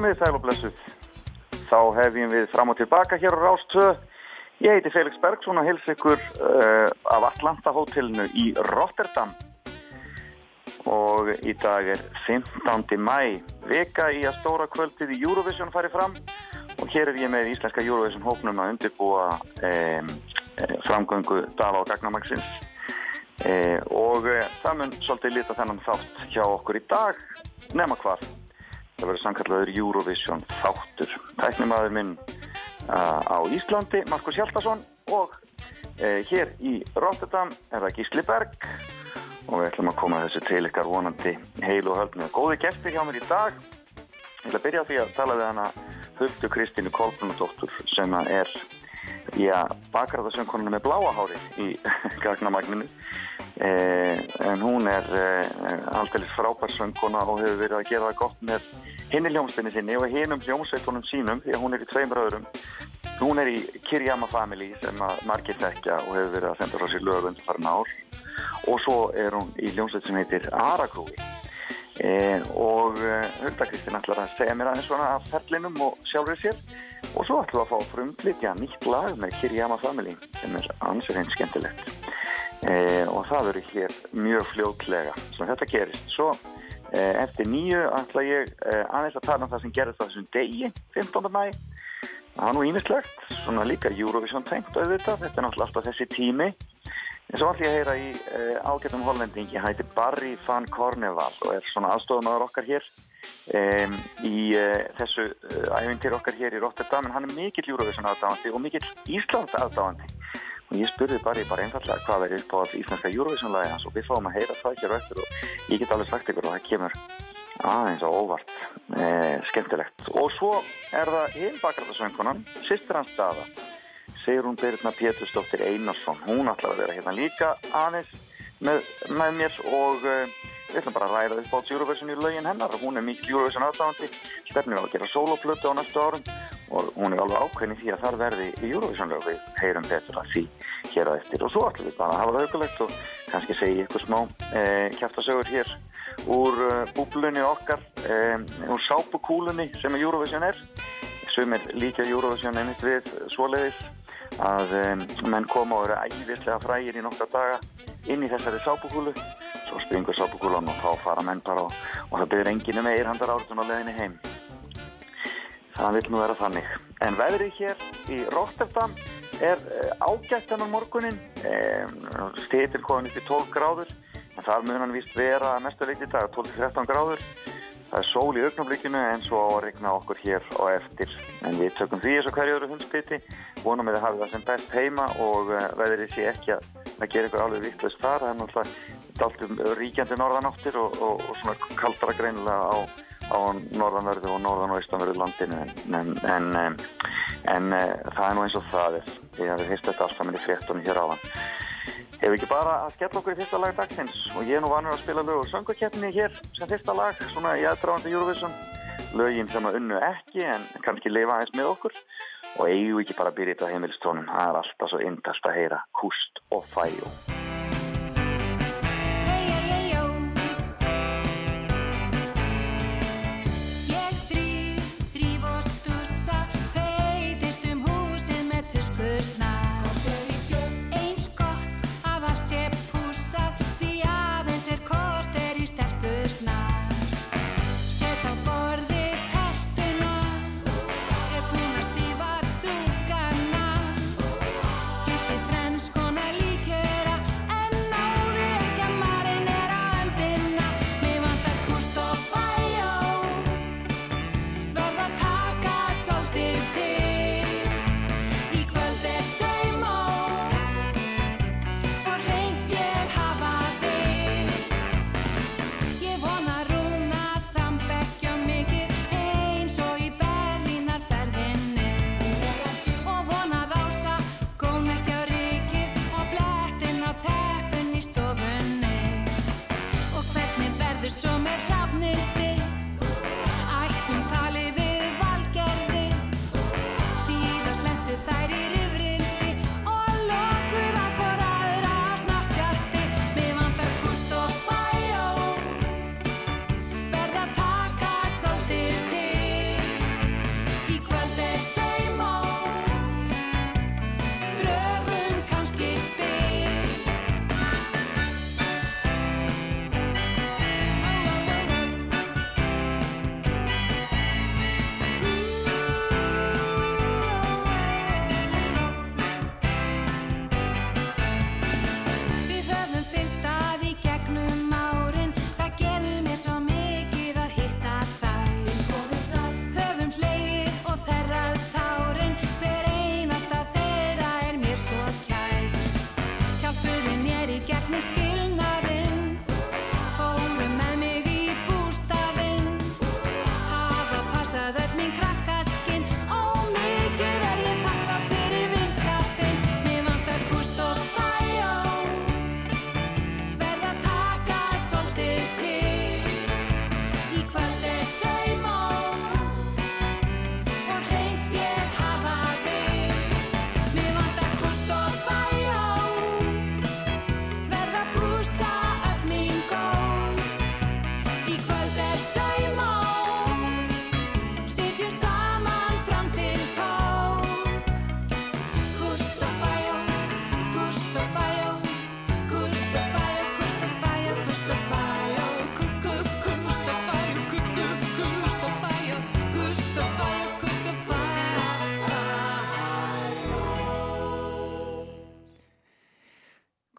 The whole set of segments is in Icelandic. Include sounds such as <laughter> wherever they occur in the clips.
Komið sæl og blessuð. Þá hefjum við fram og tilbaka hér á Rástöð. Ég heiti Felix Bergsson og hils ykkur uh, af Atlanta hótelinu í Rotterdam. Og í dag er 15. mæ, vika í að stóra kvöldið í Eurovision farið fram. Og hér er ég með íslenska Eurovision hóknum að undirbúa um, framgöngu Dala og Gagnamagsins. Uh, og uh, það mun svolítið lita þennan þátt hjá okkur í dag, nema hvað. Það verður samkallaður Eurovision þáttur. Tæknimaður minn uh, á Íslandi, Markus Hjaldarsson og uh, hér í Rotterdam er það Gísli Berg og við ætlum að koma þessu til ykkar vonandi heil og höld með góði gæsti hjá mér í dag. Ég ætla að byrja því að tala við hana Huldu Kristínu Kolbrunadóttur sem er já, bakræðasönkonuna með bláa hári í <laughs> gagnamagninu Eh, en hún er eh, aldrei frábær söngkona og hefur verið að gera það gott með hinni hljómsveitinni sinni og hinnum hljómsveitunum sínum því að hún er í tveimur öðrum. Hún er í Kirjama Family sem margir þekkja og hefur verið að senda frá sér lögum þar nár og svo er hún í hljómsveit sem heitir Aragrúi eh, og Hulda Kristinn ætlar að segja mér aðeins svona af ferlinum og sjálfur sér. Og svo ætlum við að fá frumflitja nýtt lag með Kirjama Family sem er einn skemmtilegt e, og það verður hér mjög fljótlega. Sem þetta gerist. Svo e, eftir nýju ætla ég e, aðeins að tala um það sem gerist þessum degi 15. mæ það var nú ímislegt, svona líka Eurovision tengt auðvitað, þetta er náttúrulega alltaf þessi tími. En svo ætla ég að heyra í ágættum hollendingi, hætti Barry van Corneval og er svona aðstofnaður okkar hér í þessu æfintir okkar hér í Rotterdam. En hann er mikill Eurovision aðdáðandi og mikill Íslands aðdáðandi og ég spurði bara, bara einfallega hvað er upp á íslenska Eurovision-lagi hans? Og við fáum að heyra það hér eftir og ég get alveg sagt ykkur og það kemur aðeins á óvart eh, skemmtilegt. Og svo er það heilbakarðarsvöngunan sýstir hans staða Sigrun Birna Pétursdóttir Einarsson. Hún ætlar að vera hérna líka aðeins með, með mér og eh, við ætlum bara að ræða upp á Eurovision í laugin hennar. Hún er mikil Eurovision aðdáðandi stefnir á að gera soloplötu á næstu árum. Og hún er alveg ákveðin í því að þar verði í Eurovision-lög við heyrum betur að því hér á eftir. Og svo ætlum við bara að hafa það augulegt og kannski segja ykkur smá eh, kæftasögur hér úr uh, búblunni okkar eh, úr sápukúlunni sem Eurovision er. Sem er líka Eurovision einmitt við svoleiðis að um, menn koma og eru æðislega frægir í nokkra daga inn í þessari sápukúlu springur sápukúlan og þá fara menn bara og, og það byrðir enginu með eirhandar áritun á leðinni heim. Það vil nú vera þannig. En veðrið hér í Rotterdam er eh, ágætt enn á morgunin stitir komin upp í 12 gráður en það mun hann vist vera mestu leiti í dag 12-13 gráður. Það er sól í augnablíkinu en svo á að regna okkur hér og eftir. En við tökum því eins og hverju öðru hundspiti vonum við að hafa það sem best heima og eh, veðrið sé ekki að gerir ykkur alveg vittlust þar. Það er náttúrulega allt ríkjandi norðanáttir og, og, og svona kaldra greinilega á á norðanverðu og norðan og austanverðu landinu en, en, en, en eh, það er nú eins og það er ég hef heist þetta alls saman í fréttunum hér áðan. Hefur ekki bara að skella okkur í fyrsta lag dagsins? Og ég er nú vanur að spila lög og söngukeppni hér sem fyrsta lag svona í aðdrafandi Eurovision. Lögin sem að unnu ekki en kannski lifa aðeins með okkur. Og eigum ekki bara að byrja þetta heimilistónum það er alltaf svo indast að heyra Kust og Fæjó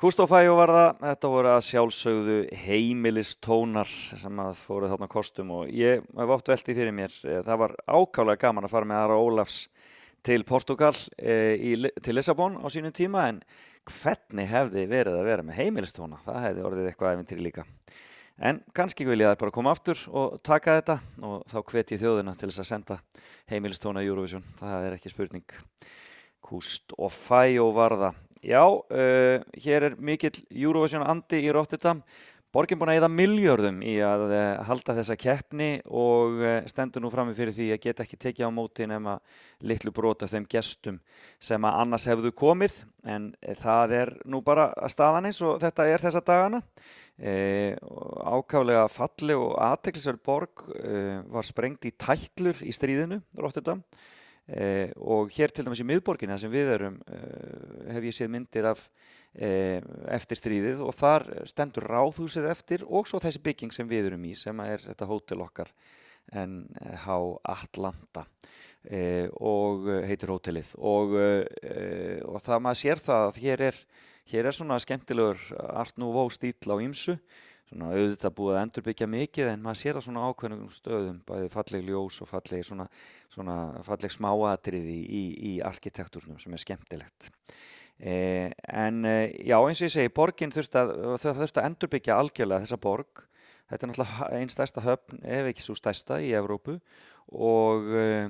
Kustofæjó var það, þetta voru að sjálfsögðu heimilistónar sem að fóru þarna kostum og ég hef oft veldið fyrir mér, eh, það var ákálega gaman að fara með Ara Ólafs til Portugal e, í, til Lissabon á sínum tíma en hvernig hefði verið að vera með heimilistóna, það hefði orðið eitthvað eventýri líka. En kannski vil ég að bara koma aftur og taka þetta og þá hvet ég þjóðina til þess að senda heimilistóna í Eurovision, það er ekki spurning. Kustofæjó var það. Já, uh, hér er mikill Eurovision andi í Rotterdam. Borgin búin að eða miljörðum í að uh, halda þessa keppni og uh, stendur nú frammi fyrir því að geta ekki tekið á móti nema litlu brot af þeim gestum sem að annars hefðu komið en það er nú bara að staðan eins og þetta er þessa dagana. Ákaflega falli og aðteklisverð borg var sprengt í tætlur í stríðinu Rotterdam Eh, og hér til dæmis í miðborginna sem við erum eh, hef ég séð myndir af eh, eftir stríðið og þar stendur ráðhúsið eftir og svo þessi bygging sem við erum í sem er þetta hótel okkar NH Atlanta og heitir hótelið. Og, og það maður sér það að hér er, hér er svona skemmtilegur Art Nouveau stíl á ýmsu svona auðvitað búið að endurbyggja mikið en maður sér það svona ákveðnum stöðum bæði falleg ljós og falleg svona, svona falleg smáatriði í, í, arkitektúrnum sem er skemmtilegt. Eh, en eh, já eins og ég segi borgin þurft að, þurft að endurbyggja algjörlega þessa borg. Þetta er náttúrulega einn stærsta höfn ef ekki svo stærsta í Evrópu. Og uh,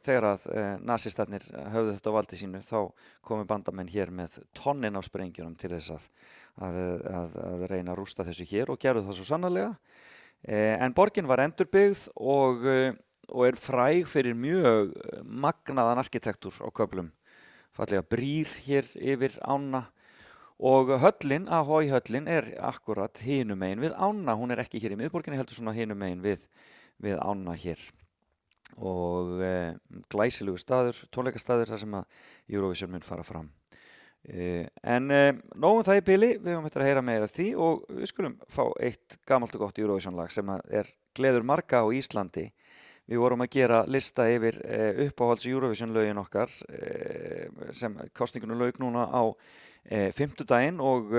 þegar að uh, nazistarnir höfðu þetta á valdi sínu þá komi bandamenn hér með tonnin af sprengjunum til þess að, að, að, að reyna að rústa þessu hér og gerðu það svo sannarlega. Uh, en borgin var endurbyggð og, og er fræg fyrir mjög magnaðan arkitektur á köplum fallega brýr hér yfir ána og höllin, Ahoy höllin er akkurat hinum einn við ána, hún er ekki hér í miðborginni heldur svona hinum einn við við ána hér. Og e, glæsilugu staður, tónleikastaður þar sem að Eurovision mun fara fram. E, en e, nógum það í bili, við höfum hægt að heyra meira því og við skulum fá eitt gamalt og gott Eurovision lag sem er gleður marga á Íslandi. Við vorum að gera lista yfir uppáhalds Eurovision lögin okkar sem kostningunum lög núna á fymtudaginn og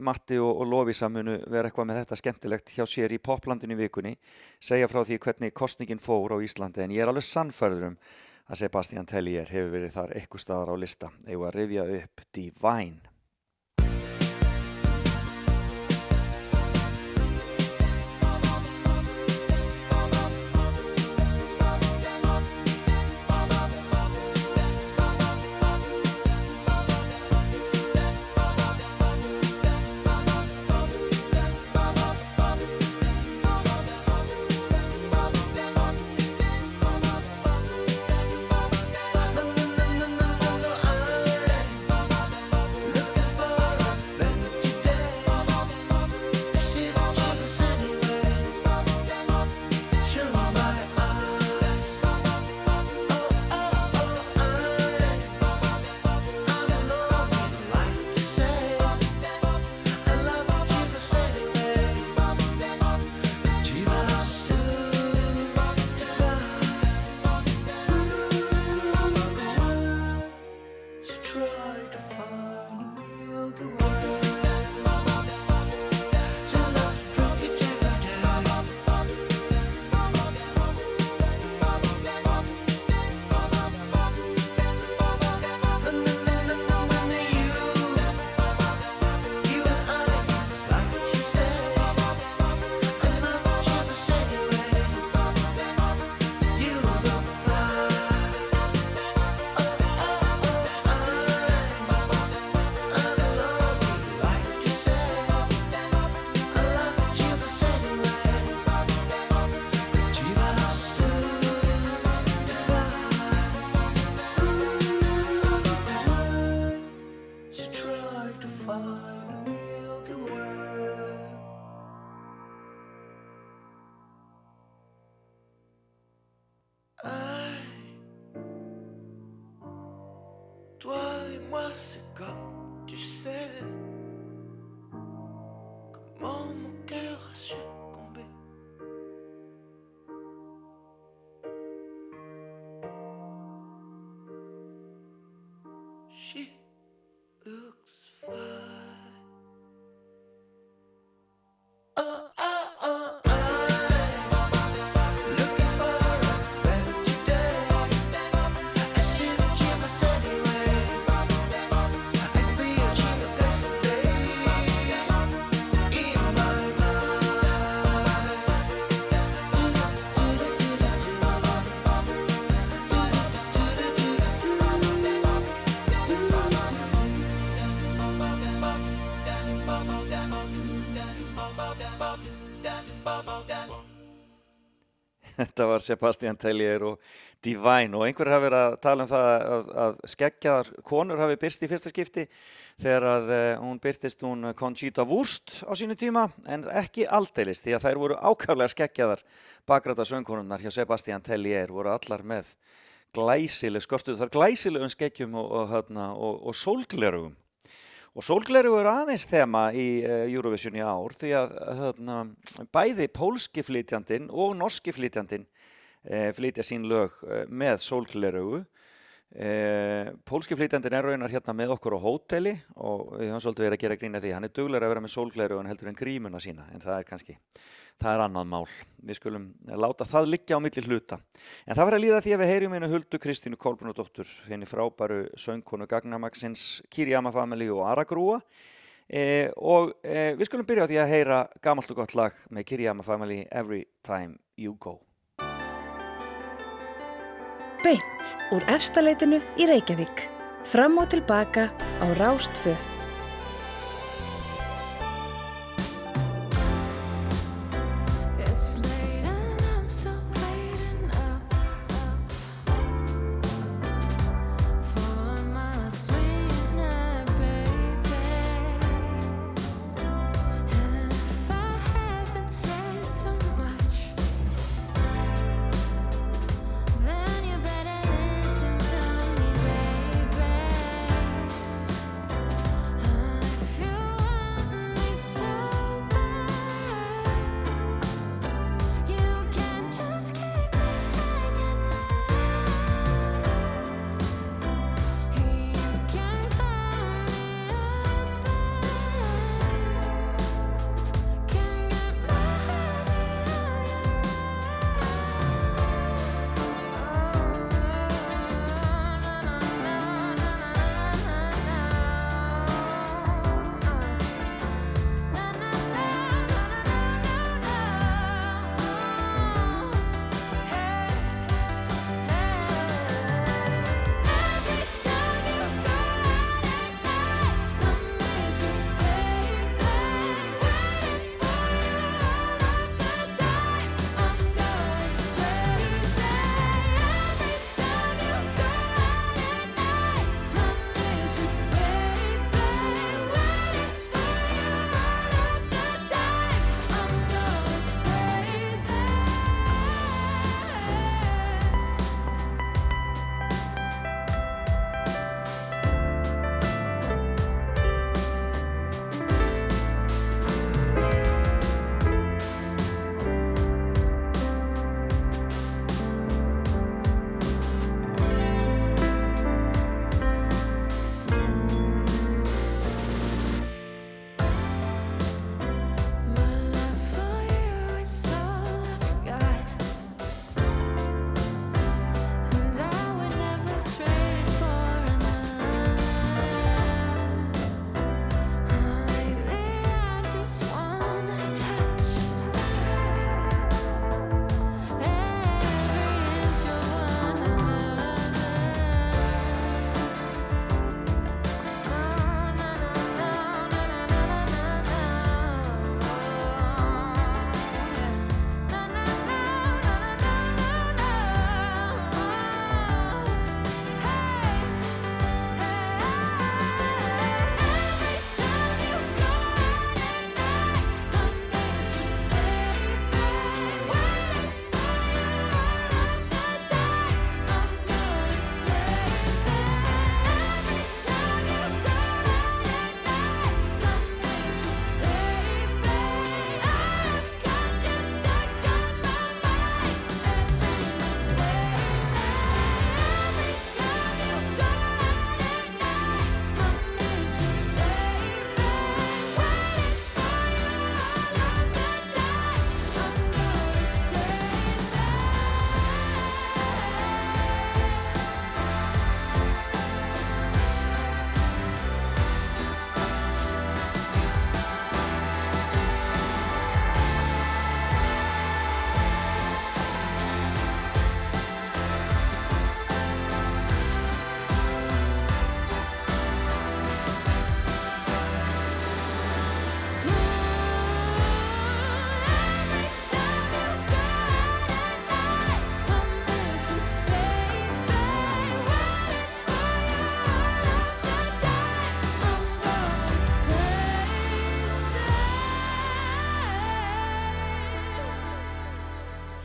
Matti og, Lovisa munu vera eitthvað með þetta skemmtilegt hjá sér í poplandinu vikunni segja frá því hvernig kostningin fór á Íslandi en ég er alveg sannfærður um að Sebastian Tellier hefur verið þar eitthvað staðar á lista. Eða að rifja upp Divine Þetta var Sebastian Tellier og Divine. Og einhver hafi verið að tala um það að, að skeggjaðar konur hafi byrst í fyrsta skipti þegar að uh, hún byrtist hún Conchita Wurst á sínu tíma en ekki aldeilis því að þær voru ákvæmlega skeggjaðar bakræta söngkonunnar hjá Sebastian Tellier voru allar með glæsileg skorstuð þar glæsilegum skeggjum og, og, og, og sólglerugum Og sólgleru eru aðeins þema í uh, Eurovision í ár því að hérna, bæði pólski flytjandin og norski flytjandin uh, flytja sín lög uh, með sólgleru. Pólski flytjandin er raunar hérna með okkur á hóteli og við höfum svolítið verið að gera grína því. Hann er duglar að vera með sólgleru en heldur en grímuna sína en það er kannski, það er annað mál. Við skulum láta það liggja á milli hluta. En það var að líða því að við heyrim einu huldu Kristínu Kolbrunadóttur henni frábæru söngkonu Gagnamaxins Kirjama Family og Aragrúa e, og e, við skulum byrja á því að heyra gamalt og gott lag með Kirjama Family Every Time You Go. Beint úr efstaleitinu í Reykjavík. Fram og tilbaka á Rástfö.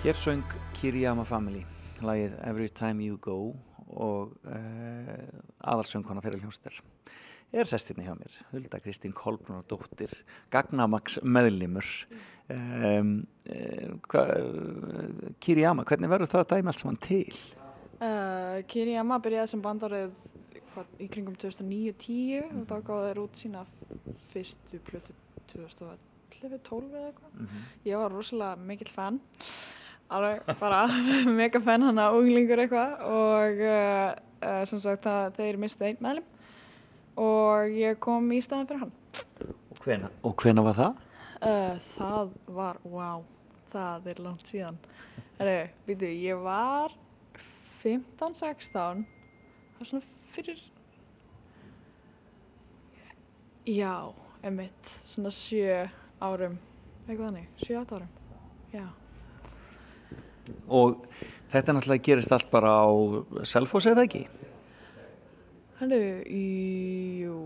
Hér söng Kiriyama Family lagið Every Time You Go og uh, aðalsöngkona þeirra hljómsdær er sestinni hjá mér, Hulda Kristín Kolbrún og dóttir Gagnamags meðlimur. Um, hva, Kiriyama, hvernig verður það að dæma allt saman til? Uh, Kiriyama byrjaði sem bandaröð í kringum 2009-10 og þá gáði þeir út sína fyrstu plötu 2011-12 eða eitthvað. Mm -hmm. ég var rosalega mikill fan alveg bara <laughs> mega fan hann að unglingur eitthvað og uh, uh, sem sagt það þeir mistu einn meðlum og ég kom í staðin fyrir hann. Og hvena, og hvena var það? Uh, það var, wow það er langt síðan. Heru, býtu, ég var 15-16 það var svona fyrir já, emitt svona 7 árum eitthvað þannig, 7-8 árum já Og þetta náttúrulega gerist allt bara á Selfoss eða ekki? Hannu, jú,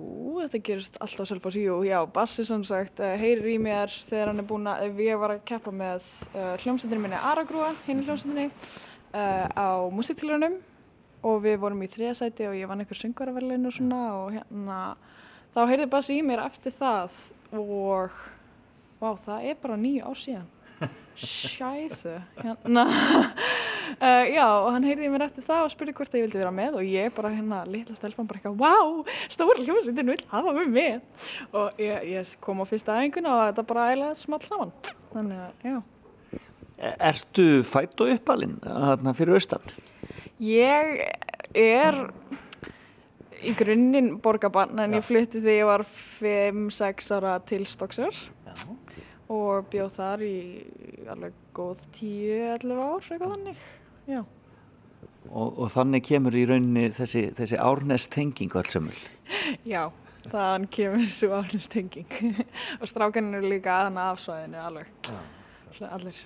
þetta gerist allt á Selfoss, jú, já, Bassi sem sagt uh, heyrir í mér þegar hann er búin að, ef ég var að keppa með uh, hljómsendinu minni Aragrúa, hinn í hljómsendinu, uh, á musiktilunum og við vorum í þriðasæti og ég vann einhver söngvaraverlinu og svona og hérna, þá heyrði Bassi í mér eftir það og, vá, það er bara nýju ár síðan. Sjæsu, hérna, uh, <laughs> já og hann heyrði mér eftir það og spurði hvort ég vildi vera með og ég bara hérna litla stelpann bara eitthvað, wow, stóra hljómsveitin vil hafa mig með og ég, ég kom á fyrsta aðenguna og þetta bara eiginlega small saman, þannig að, já. Ertu fætt og uppalinn hérna fyrir austan? Ég er í grunninn borgabann en já. ég flytti þegar ég var 5-6 ára til Stokksur. Já og bjóð þar í alveg góð 10-11 ár eitthvað þannig. Já. Og, og þannig kemur í rauninni þessi, þessi árnest tenging allsumul <laughs> já, þannig kemur þessu árnest tenging <laughs> og strákaninu líka aðan afsvæðinu alveg. Já. allir.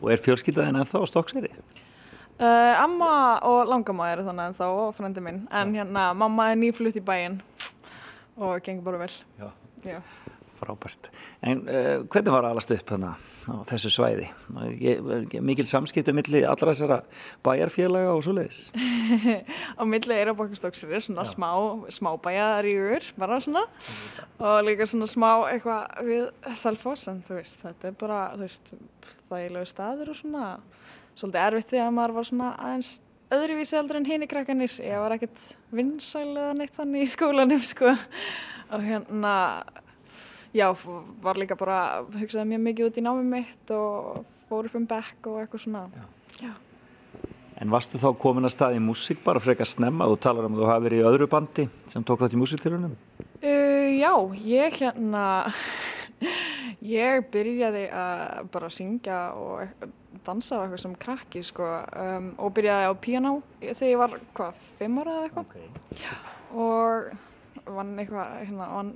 Og er fjölskyldaðin að þá stokkseri? Uh, amma og langamma eru þannig en þá og frendi minn. En já. hérna mamma er nýflutt í bæin og gengur bara vel. Já, já frábært. En uh, hvernig var allast upp þarna á þessu svæði? Ég, mikil samskiptu millir allra þessara bæjarfélaga og svo leiðis? <laughs> á millir er svona Já. smá, smá bæjaríur, bara svona og líka svona smá eitthvað við Salfós, en þú veist, þetta er bara, þú veist, þægilegu staður og svona, svolítið erfitt því að maður var svona aðeins öðruvísi aldrei en hinn í krakkanir, ég var ekkert vinsæl eða neitt þannig í skólanum, sko, og hérna já, var líka bara, hugsaði mjög mikið út í námið mitt og fór upp um bekk og eitthvað svona, já. já. En varstu þá komin að staði í músík bara frekar snemma? Þú talar um að þú hafi verið í öðru bandi sem tók þetta í músíktilunum? Uh, já, ég hérna, <laughs> ég byrjaði að bara syngja og dansa á eitthvað sem krakki sko um, og byrjaði á piano þegar ég var, hvað, fimm ára eða eitthvað. Okay. Og vann eitthvað, hérna, vann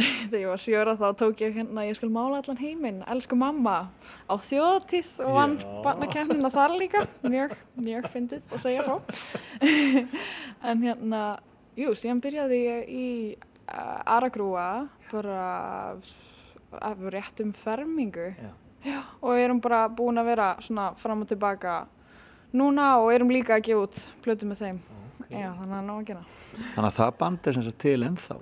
<laughs> þegar ég var sjöra þá tók ég hérna ég skil mála allan heiminn, elsku mamma á þjóðatíð og vann barnakefnina þar líka. Mjög, mjög fyndið að segja frá. <laughs> En hérna jú, síðan byrjaði ég í uh, Aragrúa bara af réttum fermingu. Já. Já, og við erum bara búin að vera svona fram og tilbaka núna og erum líka að gefa út plötu með þeim. Okay. Já, þannig að ná að gera. Þannig að það band er sem sagt til ennþá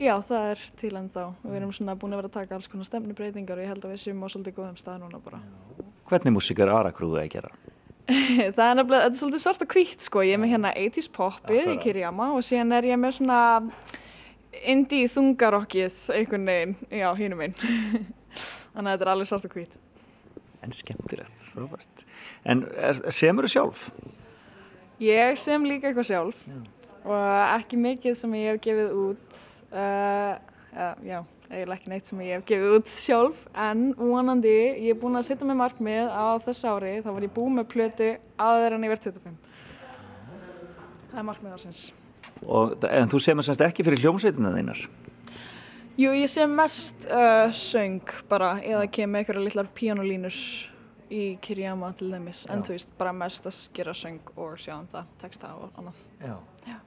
Já, það er til enn þá. Við erum svona búin að vera að taka alls konar stefnubreitingar og ég held að við séum á svolítið góðum stað núna bara. Hvernig músík er Arakrúðu að gera? <laughs> það er nefnilega, þetta er svolítið svart og hvitt sko. Ég er með hérna 80's popið í Kirjama og síðan er ég með svona indie þungarokkið einhvern veginn, já, hínum einn. <laughs> Þannig að þetta er alveg svart og hvitt. En skemmtilegt, frábært. En semur þú sjálf? Ég sem líka eitthvað sjálf já. og ekki mikið sem ég hef gefið út Uh, uh, já, eiginlega ekki neitt sem ég hef gefið út sjálf en vonandi, ég er búin að setja mig markmið á þess ári, þá var ég búin með plötu aðeins en ég verð 25 það er markmið ársins. Og, En þú semur semst ekki fyrir hljómsveitina þeinar? Jú, ég sem mest uh, söng bara eða kemur einhverja litlar píanolínur í Kirjama til dæmis, en þú veist bara mest að skera söng og sjá um það, texta og annað. Já, Já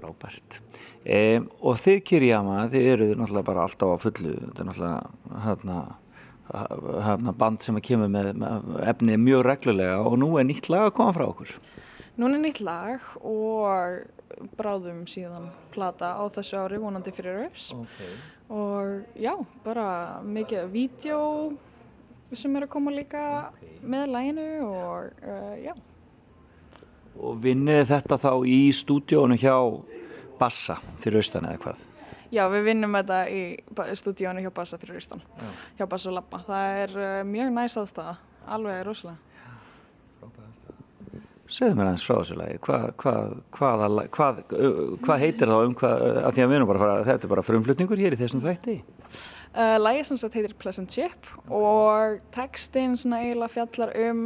Frábært. E, og þið Kirjama, þið eru náttúrulega bara alltaf á fullu, þetta er náttúrulega hérna, hana, band sem kemur með, með efni mjög reglulega og nú er nýtt lag að koma frá okkur. Nún er nýtt lag og bráðum síðan plata á þessu ári vonandi fyrir öss okay. og já, bara mikið vídeo sem er að koma líka okay. með læginu og uh, já. Og vinnið þetta þá í stúdíónu hjá Bassa fyrir austan eða hvað? Já, við vinnum þetta í stúdíónu hjá Bassa fyrir austan, já. hjá Bassa Lappa. Það er uh, mjög næs aðstæða, alveg rosalega. Segðu mér aðeins frá þessu lagi, hvað, hvað, hvað, hvað heitir þá um hvað, af því að við erum bara að fara, þetta er bara frumflutningur hér í þessum þætti? Uh, lagi sem sagt heitir Pleasant Ship og textin svona eiginlega fjallar um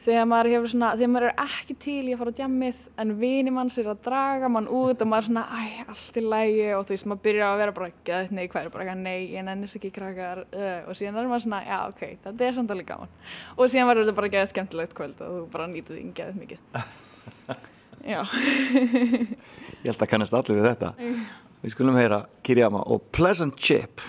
þegar maður hefur svona, þegar maður er ekki til í að fara á djammið en vini manns er að draga mann út og maður er svona, æ, allt í lægi og þú veist, maður byrja að vera bara, gæt, nei, hvað er bara, nei, ég nennis ekki krakkar uh, og síðan er maður svona, já, ok, þetta er samt alveg gaman og síðan verður þetta bara gæt skemmtilegt kvöld og þú bara nýtið þín gæt mikið. <laughs> Já. Ég held að kannast allir við þetta. Við skulum heyra Kirjama og Pleasant Chip.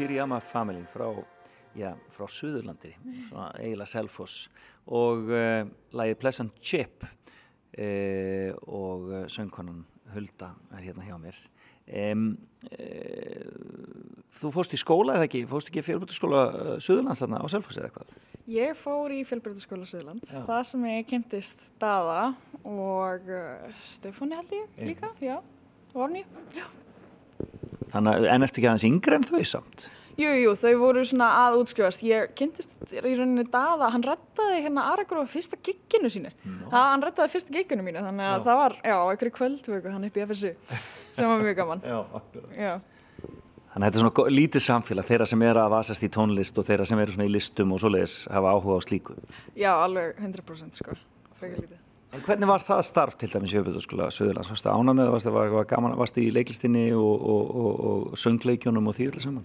Kiriyama Family frá, já, frá Suðurlandi, frá eiginlega Selfoss og uh, lagið Pleasant Chip uh, og uh, söngkonan Hulda er hérna hjá mér. Um, þú fóst í skóla eða ekki? Fóst ekki fjölbrytaskóla Suðurlands þarna á Selfossi eða eitthvað? Ég fór í fjölbrytaskóla Suðurlands, já. það sem ég kynntist Dada og Stefáni held ég líka, já, Vorni. Þannig en ertu ekki aðeins yngre en þau samt? Jú, jú, þau voru svona að útskrifast. Ég kynntist í rauninni Dada, hann rettaði hérna Aragróf fyrsta gigginu sínu. No. Það, hann rettaði fyrsta gigginu mínu, þannig að no. það var, já, einhverju kvöldvöku hann upp í FSU, sem var mjög gaman. <laughs> já. Já. Þannig að þetta er svona lítið samfélag, þeirra sem er að vasast í tónlist og þeirra sem eru svona í listum og svoleiðis hafa áhuga á slíku. Já, alveg 100% sko, frekar lítið. En hvernig var það starf til dæmis í Öfbjörnskóla Söðurlands? Varst það ánað með það? Varst það var gaman? Varst það í leiklistinni og, og, og, og söngleikjónum og því öllu saman?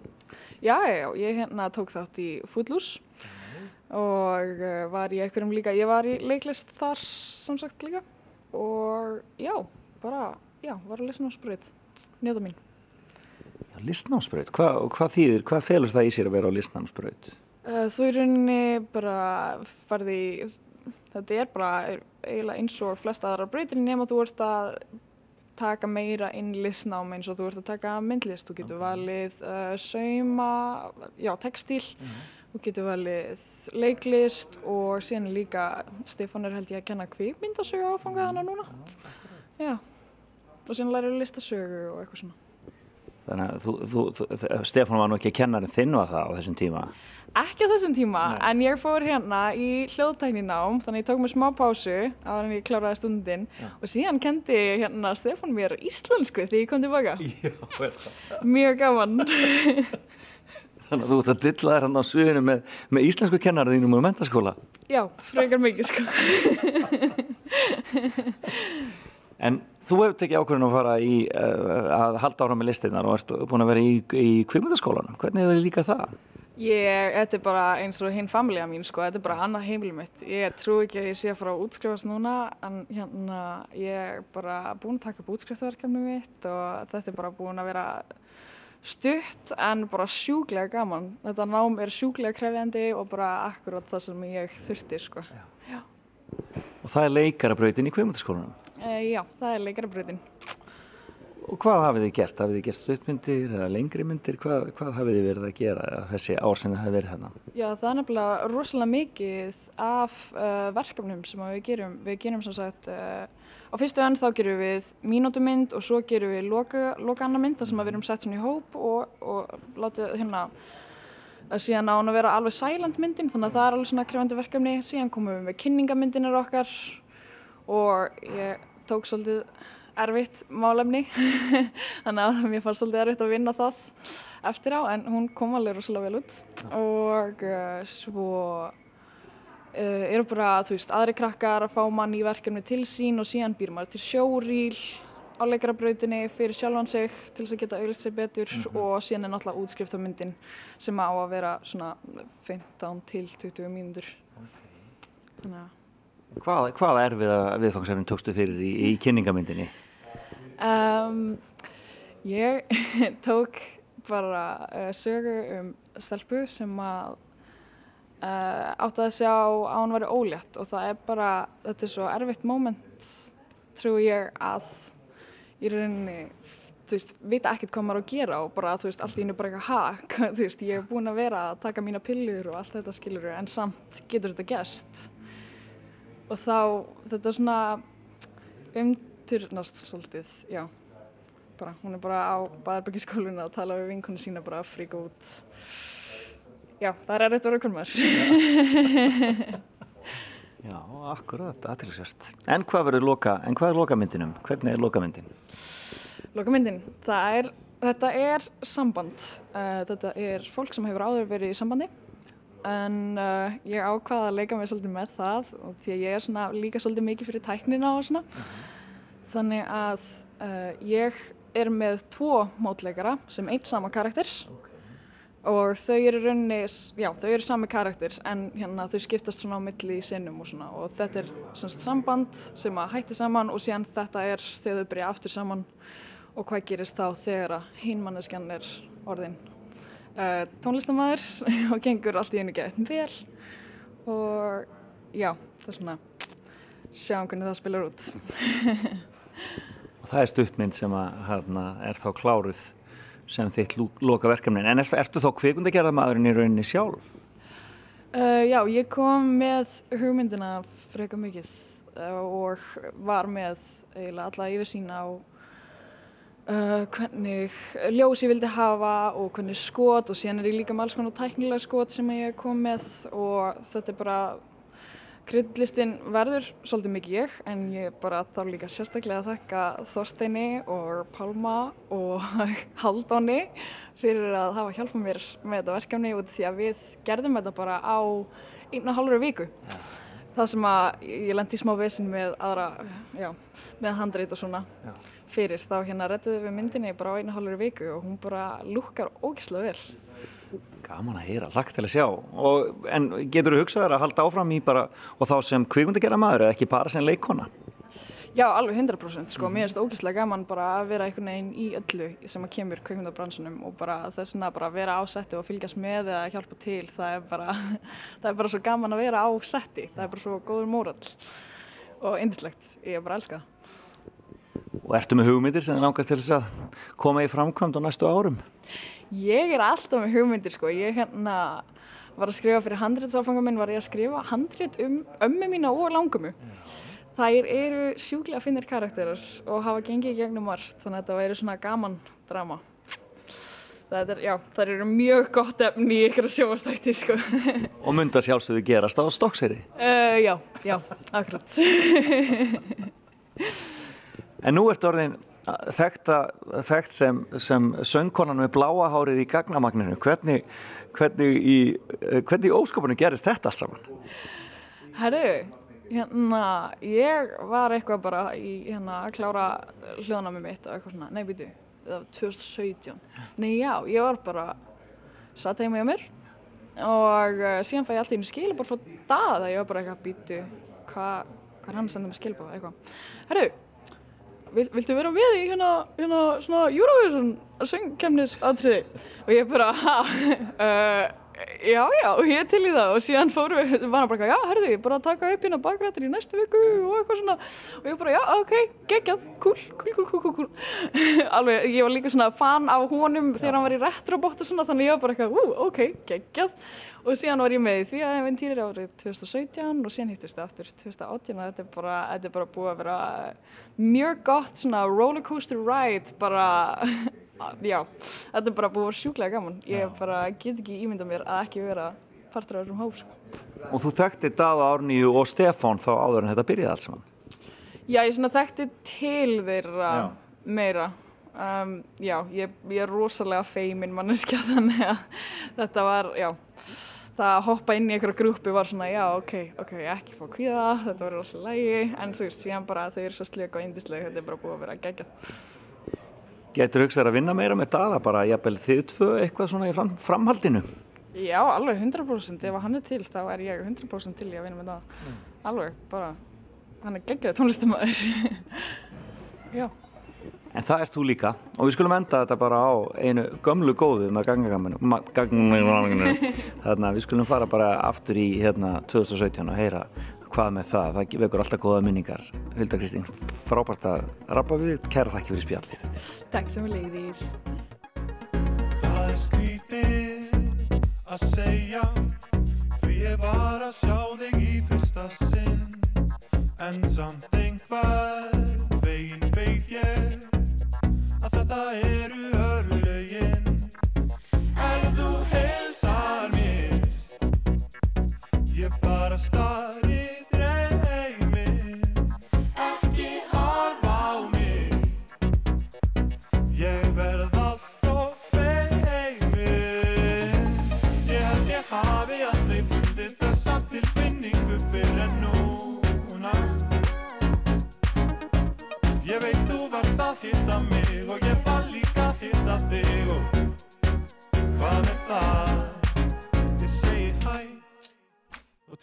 Já, já, ég hérna tók þátt í Footloose mm. og uh, var í einhverjum líka, ég var í leiklist þar samsagt líka og já, bara, já, var að listnámsbröð, njóta mín. Já, listnámsbröð, Hva, hvað þýðir, hvað felur það í sér að vera á listnámsbröð? Uh, þú í rauninni bara farði í þetta er bara eiginlega eins og flest aðra breytir nema þú ert að taka meira inn listnám eins og þú ert að taka myndlist, þú getur okay. valið uh, sauma, já, textil mm -hmm. þú getur valið leiklist og síðan líka Stefán er held ég að kenna kvíkmyndasögu áfangaðana núna. Já, og síðan lærir listasögu og eitthvað svona. Þannig að þú, þú, þú, Stefán var nú ekki að kenna þinn var það á þessum tíma Ekki á þessum tíma, Nei. en ég fór hérna í hljóðtækninám, þannig ég tók mér smá pásu á þannig að ég kláraði stundin ja. og síðan kendi hérna Stefán mér íslensku þegar ég kom tilbaka. Já, þetta. Mjög gaman. <laughs> Þannig að þú ert að dilla þér hérna á sviðinu með, með íslensku kennarðinum og mentaskóla. Já, frekar mikið sko. <laughs> en þú hefur tekið ákveðin að fara í uh, að halda ára með listinnar og ert búin að vera í, í kvimutaskólanum. Hvernig hefur þið líka það? Ég, þetta er bara eins og hinn familja mín sko, þetta er bara annað heimilum mitt. Ég trú ekki að ég sé að fara að útskrifast núna en hérna ég er bara búin að taka upp útskriftaverkefni mitt og þetta er bara búin að vera stutt en bara sjúglega gaman. Þetta nám er sjúglega krefjandi og bara akkurát það sem ég þurfti sko. Já. Já. Og það er leikarabrautin í kveimundaskólanum? E, já, það er leikarabrautin. Og hvað hafið þið gert? Hafið þið gert stuttmyndir eða lengri myndir? Hvað, hvað hafið þið verið að gera þessi ár sem þið hafið verið þarna? Já, það er nefnilega rosalega mikið af uh, verkefnum sem við gerum. Við gerum sem sagt, uh, á fyrstu önn þá gerum við mínútumynd og svo gerum við loka, loka annar mynd þar sem við erum sett svona í hóp og, og látið hérna að síðan á hann að vera alveg silent myndin þannig að það er alveg svona krefandi verkefni. Síðan komum við með kynningamyndinir okkar og ég tók svolítið erfitt málefni <laughs> þannig að mér fannst svolítið erfitt að vinna það eftir á en hún kom alveg rosalega vel út og uh, svo uh, eru bara þú veist aðri krakkar að fá mann í verkefni til sín og síðan býr maður til sjóríl á leikarabrautinni fyrir sjálfan sig til þess að geta auðvitað sér betur mm -hmm. og síðan er náttúrulega útskriftamyndin sem á að vera svona 15 til 20 mínútur okay. Hvað, hvað er við að viðfangsefnin tókstu fyrir í, í kynningamyndinni? Um, ég <laughs> tók bara uh, sögu um stelpu sem að uh, átti að sjá að hann væri ólétt og það er bara, þetta er svo erfitt moment trú ég að í rauninni þú veist, vita ekkert hvað maður á að gera og bara, þú veist, allt í hennu bara eitthvað hak <laughs> þú veist, ég hef búin að vera að taka mína pillur og allt þetta skilur en samt getur þetta gæst og þá, þetta er svona um turnast svolítið, já. Bara, hún er bara á Baðarbyggiskólinu að tala við vinkonu sína bara að fríka út já, það er erriðt að vera okkur <laughs> Já, akkurat, aðtilsvært En hvað verður loka, en hvað er lokamyndinum? Hvernig er lokamyndin? Lokamyndin, það er þetta er samband. Uh, þetta er fólk sem hefur áður verið í sambandi en uh, ég ákvaða að leika mig svolítið með það og því að ég er svona líka svolítið mikið fyrir tæknina og svona. Uh -huh þannig að uh, ég er með tvo mótleikara sem einn sama karakter. Okay. og þau eru raunni, já þau eru sami karakter en hérna þau skiptast svona á milli í sinnum og svona. Og þetta er semst samband sem að hætti saman og síðan þetta er þegar þau byrja aftur saman. Og hvað gerist þá þegar að hinmanneskjan er orðin uh, tónlistamæður <laughs> og gengur allt í einu gett vel. Og já, það er svona sjáum hvernig það spilar út <laughs> og það er stuttmynd sem að, hérna, er þá kláruð sem þitt loka verkefnin en er, ertu þá kvikundagerðamaðurinn í rauninni sjálf? Uh, já, ég kom með hugmyndina freka mikið uh, og var með eiginlega alla yfirsýn á uh, hvernig ljós ég vildi hafa og hvernig skot og síðan er ég líka með alls konar tæknilega skot sem ég kom með og þetta er bara kryddlistin verður svolítið mikið ég en ég bara þá líka sérstaklega að þakka Þorsteini og Palma og <laughs> Haldóni fyrir að hafa hjálpað mér með þetta verkefni út því að við gerðum þetta bara á einu og hálfur viku. Það sem að ég lendi í smá vesin með aðra, já, með handreit og svona já. fyrir þá hérna rettuðum við myndinni bara á einu og hálfur viku og hún bara lukkar ógislega vel. Gaman að heyra, lagt til að sjá. Og, en getur þú hugsaður að halda áfram í bara og þá sem kvíkundagjara maður eða ekki bara sem leikona? Já, alveg 100% sko, mér finnst það ógeðslega gaman bara að vera einhvern veginn í öllu sem að kemur kvíkundabransunum og bara þess að bara vera á setti og fylgjast með eða hjálpa til, það er bara <laughs> það er bara svo gaman að vera á setti. Það er bara svo góður mórall og indislegt, ég er bara að elska það. Og ertu með hugmyndir sem þið langar til þess að koma í framkvæmd á næstu árum? Ég er alltaf með hugmyndir sko, ég hérna var að skrifa fyrir handréttsáfangum minn, var ég að skrifa handrétt um ömmu mína og langumu. Þær eru sjúklega finnir karakterar og hafa gengið í gegnum margt, þannig að þetta væri svona gaman drama. Það er, já, það eru mjög gott efni í ykkur að sjóastækti sko. <laughs> Og mynda sjálfsögðu gerast á stokkseri? Uh, já, já, akkurat. <laughs> en nú ert orðin þekkt, þekkt sem, sem söngkonan með bláa hárið í gagnamagninu. Hvernig, hvernig í hvernig í óskopunum gerist þetta allt saman? Herru, hérna ég var eitthvað bara í hérna að klára hljóðnami mitt og eitthvað svona, nei býtu það var 2017, nei já ég var bara, satt heima hjá mér og uh, síðan fæ ég alltaf inn í skilabór frá dað að ég var bara eitthvað býtu hvað hva hann senda mig skilabór eitthvað, herru Vil, viltu vera með í hérna, hérna svona Eurovision söngkemnis aðtriði og ég bara, ha, <laughs> uh, já, já, ég til í það og síðan fórum við, var hann bara, já, herðu, ég bara að taka upp hérna bakrættir í næstu viku og eitthvað svona. Og ég bara, já, ok, geggjað, cool, cool, cool, cool, cool, <laughs> alveg, ég var líka svona fan af honum þegar hann var í retrobot og svona, þannig ég var bara eitthvað, ú, ok, geggjað. Og síðan var ég með því að eventýri árið 2017 og síðan hittist það aftur 2018 og þetta er bara, þetta er bara búið að vera mjög gott svona rollercoaster ride bara, já, þetta er bara búið að vera sjúklega gaman ég bara get ekki ímynda mér að ekki vera partur af þessum hóp sko. Og þú þekkti Dada Árníu og Stefán þá áður en þetta byrjaði alls saman? Já, ég svona þekkti til þeirra já. meira um, já, ég, ég er rosalega feimin manneskja <laughs> þannig að þetta var, já það að hoppa inn í einhverja grúpi var svona já ok, ok, ekki fá kvíða þetta verður alltaf lægi, en þú veist síðan bara þau eru svo slík og eindislega, þetta er bara búið að vera geggjað Getur hugsað að vinna meira með daða bara, jafnvel þið tvö eitthvað svona í fram, framhaldinu? Já, alveg 100% ef hann er til þá er ég 100% til í að vinna með daða. Mm. alveg, bara hann er geggjað tónlistamæður <laughs> Já. En það ert þú líka. Og við skulum enda þetta bara á einu gömlu góðu með gangagaminu þannig að við skulum fara bara aftur í hérna 2017 og heyra hvað með það, það vekur alltaf góða minningar. Hulda Kristín, frábært að rappa við, kæra þakki fyrir spjallið. Takk sem við leiðis Það er skrítið að segja því ég var að sjá þig í fyrsta sinn. En samt einhver veginn veit ég þetta eru örlögin Ef þú heilsar mér Ég bara starri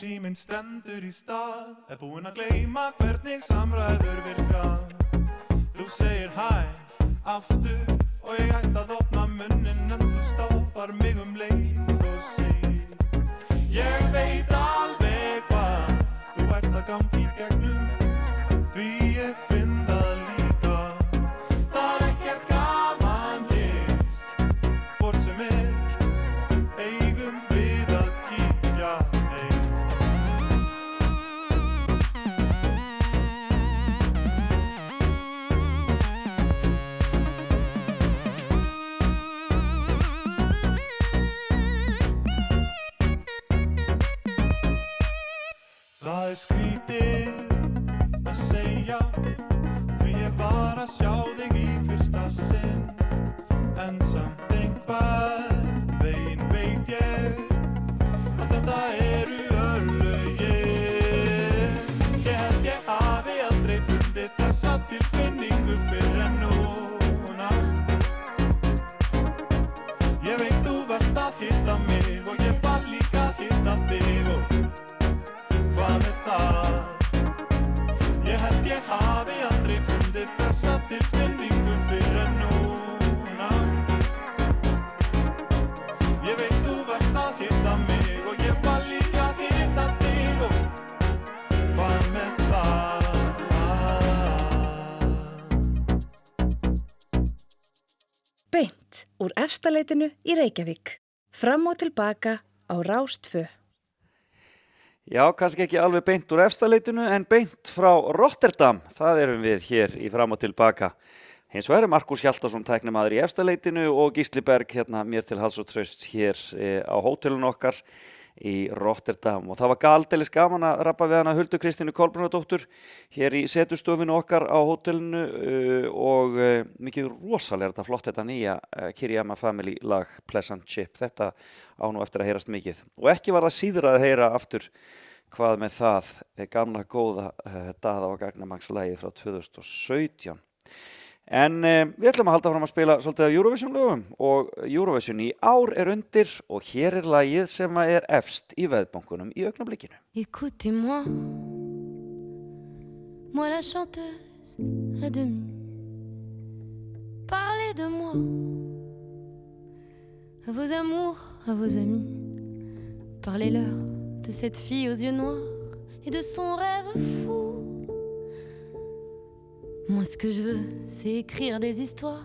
Tíminn stendur í stað Er búinn að gleima hvernig samræður virka. Þú segir hæ, aftur Og ég ætla að opna munnin En þú stápar mig um leið og sig Ég að sjá þig í fyrsta sinn. En samt einhver veginn veit ég Að þetta eru efstaleitinu í Reykjavík. Fram og tilbaka á Rástfö. Já, kannski ekki alveg beint úr efstaleitinu en beint frá Rotterdam. Það erum við hér í fram og tilbaka. Hins vegar er Markus Hjaltarsson tæknimaður í efstaleitinu og Gísli Berg hérna mér til hals og tröst hér e, á hótelun okkar í Rotterdam. Og það var galdelis gaman að rappa við hana Huldu Kristínu Kolbrunadóttur hér í setustofinu okkar á hótelinu uh, og uh, mikið rosalega þetta flott þetta nýja uh, Kiriyama Family lag Pleasant Ship. Þetta á nú eftir að heyrast mikið. Og ekki var það síður að heyra aftur hvað með það gamla góða uh, daða og gagnamangslægi frá 2017 En eh, við ætlum að halda fram að spila svolítið af Eurovision lögum og Eurovision í ár er undir og hér er lagið sem er efst í veðbankunum í augnablikinu. Écoutez-moi, moi la chanteuse à demi. Parlez de moi, à vos amours, à vos amis. Parlez-leur de cette fille aux yeux noirs et de son rêve fou. Moi, ce que je veux, c'est écrire des histoires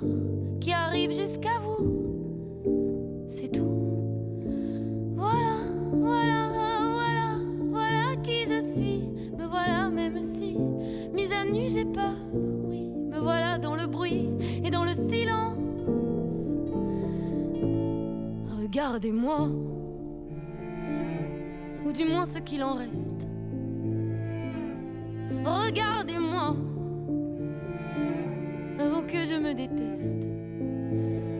qui arrivent jusqu'à vous. C'est tout. Voilà, voilà, voilà, voilà qui je suis. Me voilà, même si, mise à nu, j'ai peur. Oui, me voilà dans le bruit et dans le silence. Regardez-moi, ou du moins ce qu'il en reste. Regardez-moi, avant que je me déteste.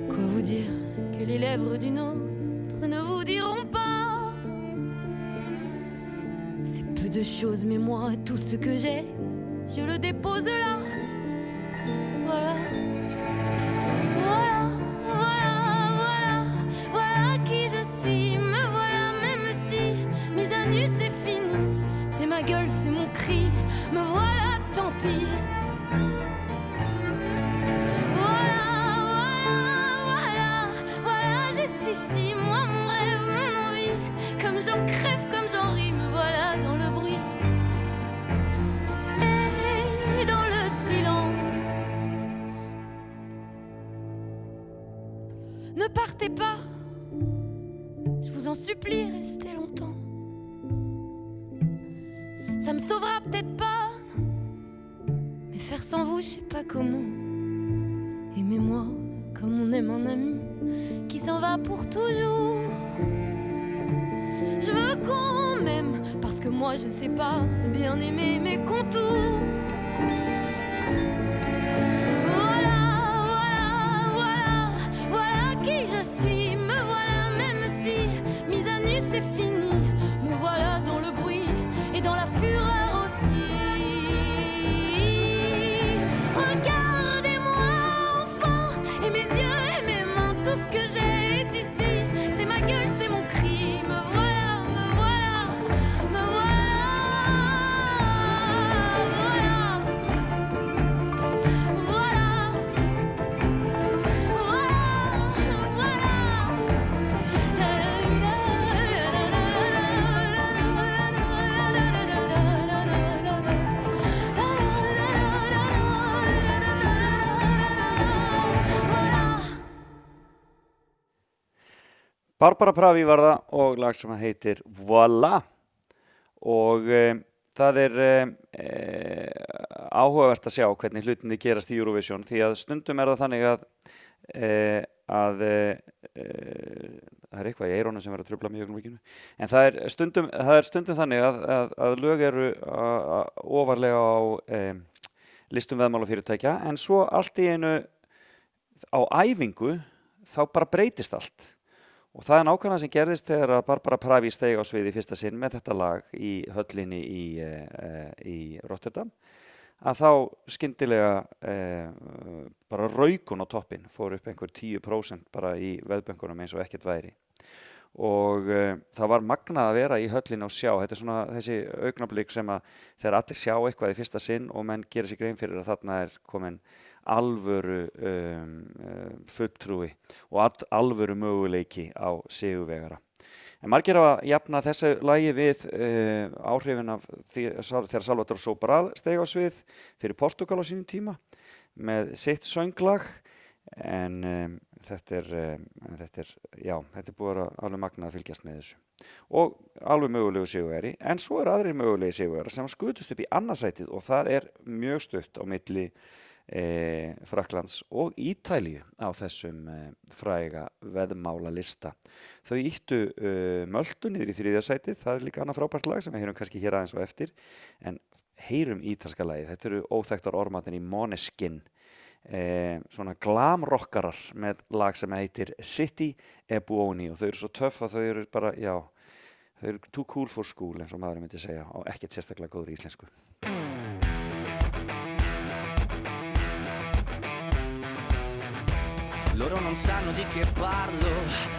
Quoi vous dire que les lèvres d'une autre ne vous diront pas? C'est peu de choses, mais moi, tout ce que j'ai, je le dépose là. Voilà. Restez longtemps. Ça me sauvera peut-être pas, mais faire sans vous, je sais pas comment. Aimez-moi comme on aime un ami qui s'en va pour toujours. Je veux qu'on m'aime parce que moi je sais pas bien aimer mes contours. Barbara Pravi var það og lag sem heitir Voila. Og e, það er e, áhugavert að sjá hvernig hlutinni gerast í Eurovision því að stundum er það þannig að e, að e, það er eitthvað í eirónu sem verður að tröfla mjög mikið en það er stundum, það er stundum þannig að, að, að lög eru ofarlega á listum veðmálafyrirtækja en svo allt í einu á æfingu þá bara breytist allt og það er nákvæmlega sem gerðist þegar að Barbara Pravi stegi á sviði fyrsta sinn með þetta lag í höllinni í, e, í Rotterdam að þá skyndilega e, bara raukun á toppin fór upp einhver 10% bara í veðböngunum eins og ekkert væri. Og e, það var magnað að vera í höllinni og sjá, þetta er svona þessi augnablík sem að þegar allir sjá eitthvað í fyrsta sinn og menn gerir sig grein fyrir að þarna er komin alvöru um, um, fulltrúi og alvöru möguleiki á sigurvegara. En margir að jafna þessu lægi við uh, áhrifin af því, þegar Salvador Sobral steg á svið fyrir Portugal á sínum tíma með sitt sönglag en um, þetta, er, um, þetta er, já, þetta er búið að alveg magnað að fylgjast með þessu og alveg mögulegu sigurveri en svo er aðrir mögulegi sigurveri sem skutust upp í annarsætið og það er mjög stutt á milli e, Fraklands og Ítælju á þessum e, fræga veðmála lista. Þau íttu e, möldu niður í þrýðasætið, það er líka annað frábært lag sem við heyrum kannski hér aðeins og eftir, en heyrum ítalska lagi, þetta eru óþægtar ormatin í Måneskin, e, svona glamrockarar með lag sem heitir City e Buoni og þau eru svo töff að þau eru bara, já, þau eru too cool for school eins og maður myndi segja og ekkert sérstaklega góður í íslensku. Loro non sanno di che parlo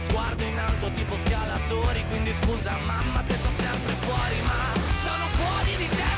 Sguardo in alto tipo scalatori Quindi scusa mamma se sto sempre fuori Ma sono fuori di testa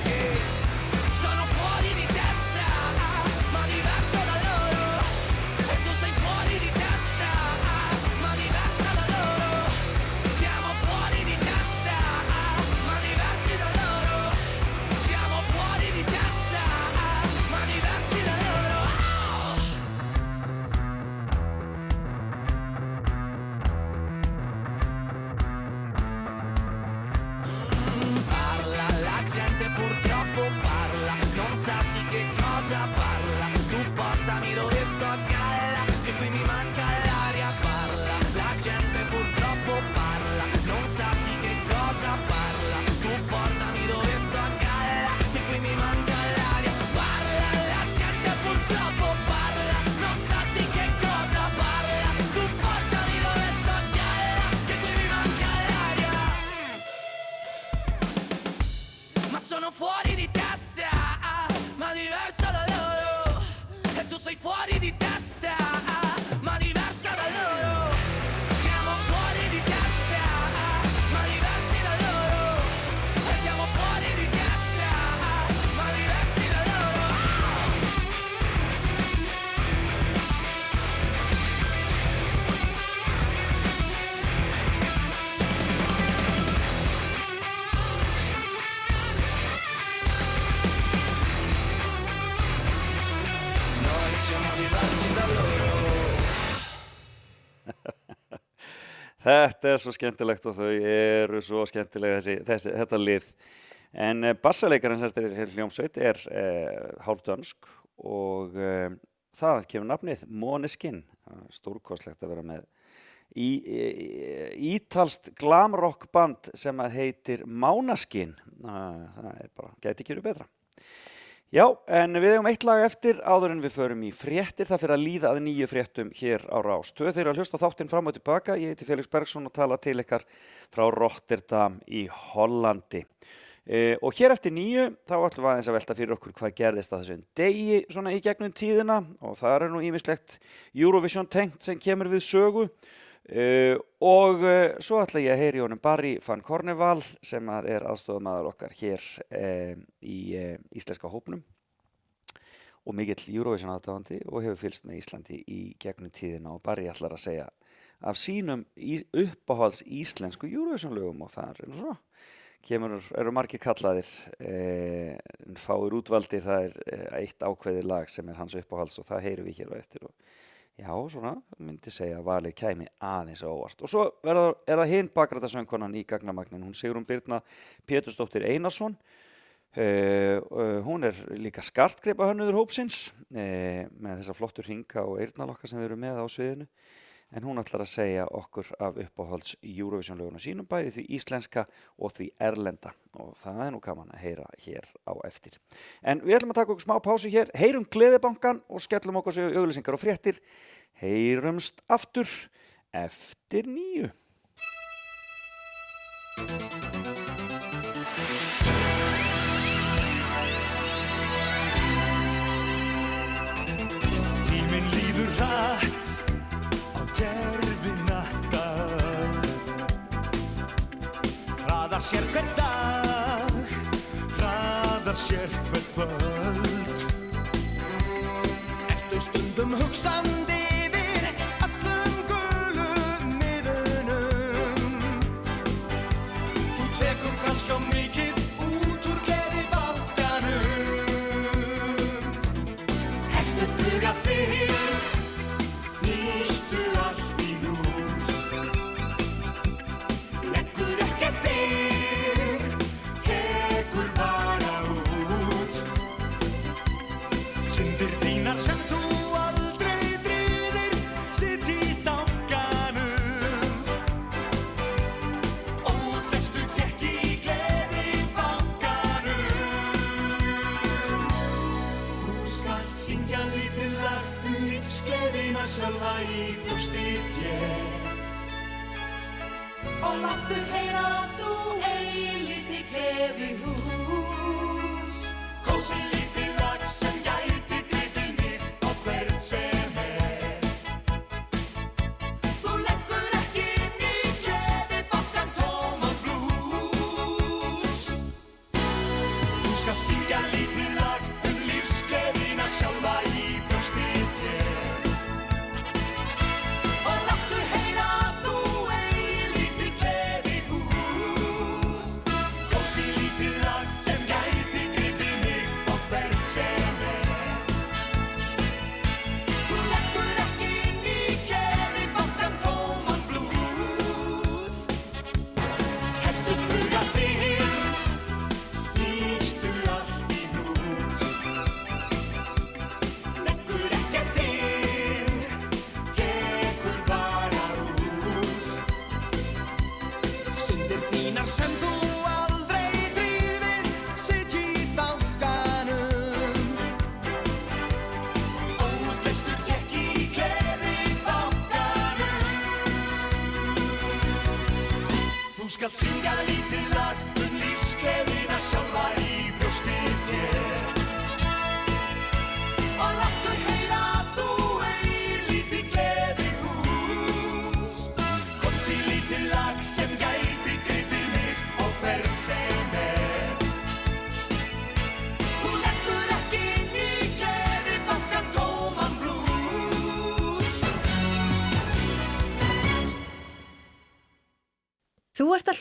Þetta er svo skemmtilegt og þau eru svo skemmtileg þessi, þessi, þetta lið. En uh, bassalekarinn sem er hljómsveit er uh, hálf dönsk og uh, það kemur nafnið Måneskin, stórkostlegt að vera með. Í, í, ítalst glamrock band sem heitir Mánaskin það er bara, geti ekki verið betra Já, en við hefum eitt lag eftir áður en við förum í fréttir. Það fyrir að líða að nýju fréttum hér á Rás. Tvö þeirra að hlusta þáttinn fram og tilbaka. Ég heiti Felix Bergson og tala til ykkar frá Rotterdam í Hollandi. E, og hér eftir nýju þá ætlum við aðeins að velta fyrir okkur hvað gerðist að þessum degi svona í gegnum tíðina og það er nú ímislegt Eurovision tengt sem kemur við sögu. Uh, og uh, svo ætla ég að heyri honum Barry van Korneval sem að er aðstofamæðar okkar hér uh, í íslenska hópnum. Og mikill Eurovision aðdáðandi og hefur fylst með Íslandi í gegnum tíðina. Og Barry ætlar að segja af sínum uppáhalds íslensku Eurovision lögum og það er svo. Kemur, eru margir kallaðir fáir útvaldir það er eitt ákveði lag sem er hans uppáhalds og það heyru við hér á eftir og Já, svona, myndi segja að valið kæmi aðeins á óvart. Og svo er það hinn bakrætasöngkonan í gagnamagnin, hún Sigrun Birna Pétursdóttir Einarsson. Uh, uh, hún er líka skartgreipa hönnuður hópsins uh, með þessa flottur hinga og eirnalokka sem erum með á sviðinu. En hún ætlar að segja okkur af uppáhalds Eurovision löguna sínum bæði því íslenska og því erlenda. Og það er nú gaman að heyra hér á eftir. En við ætlum að taka okkur smá pásu hér, heyrum Gleðibankan og skellum okkur sér auglýsingar og fréttir heyrumst aftur eftir nýju. Sér hver dag, hraðar sér hver kvöld. Ertu stundum hugsandi láttu heyra að þú eigi lítið gleði hús Kósi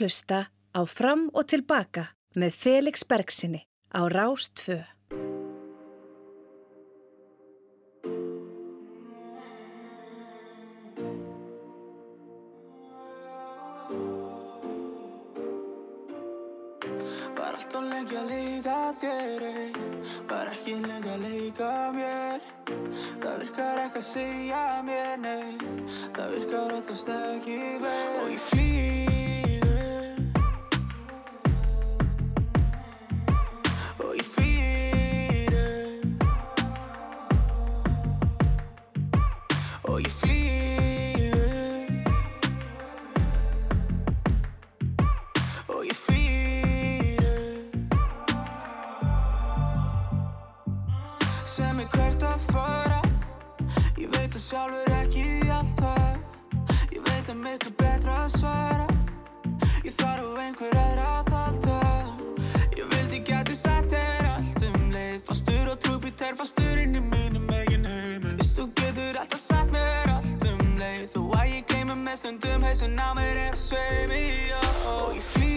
að hlusta á Fram og Tilbaka með Felix Bergsinni á Rástfö. Var alltaf lengi að leita þér. Var ekki lengi að leika mér Það virkar ekki að segja mér neitt Það virkar alltaf ekki veið Og ég flýðu sjálfur ekki alltaf Ég veit að miklu betra að svara. Ég þarf einhver aðra að halda. Ég vildi geti sagt þér allt um leið. Fastur og trúbíter, fastur inn í mínum eigin heimi Vist þú getur alltaf sagt mér allt um leið. Þó að ég gleymi með stundum hausin á mér er að sveimi Og ég flýðu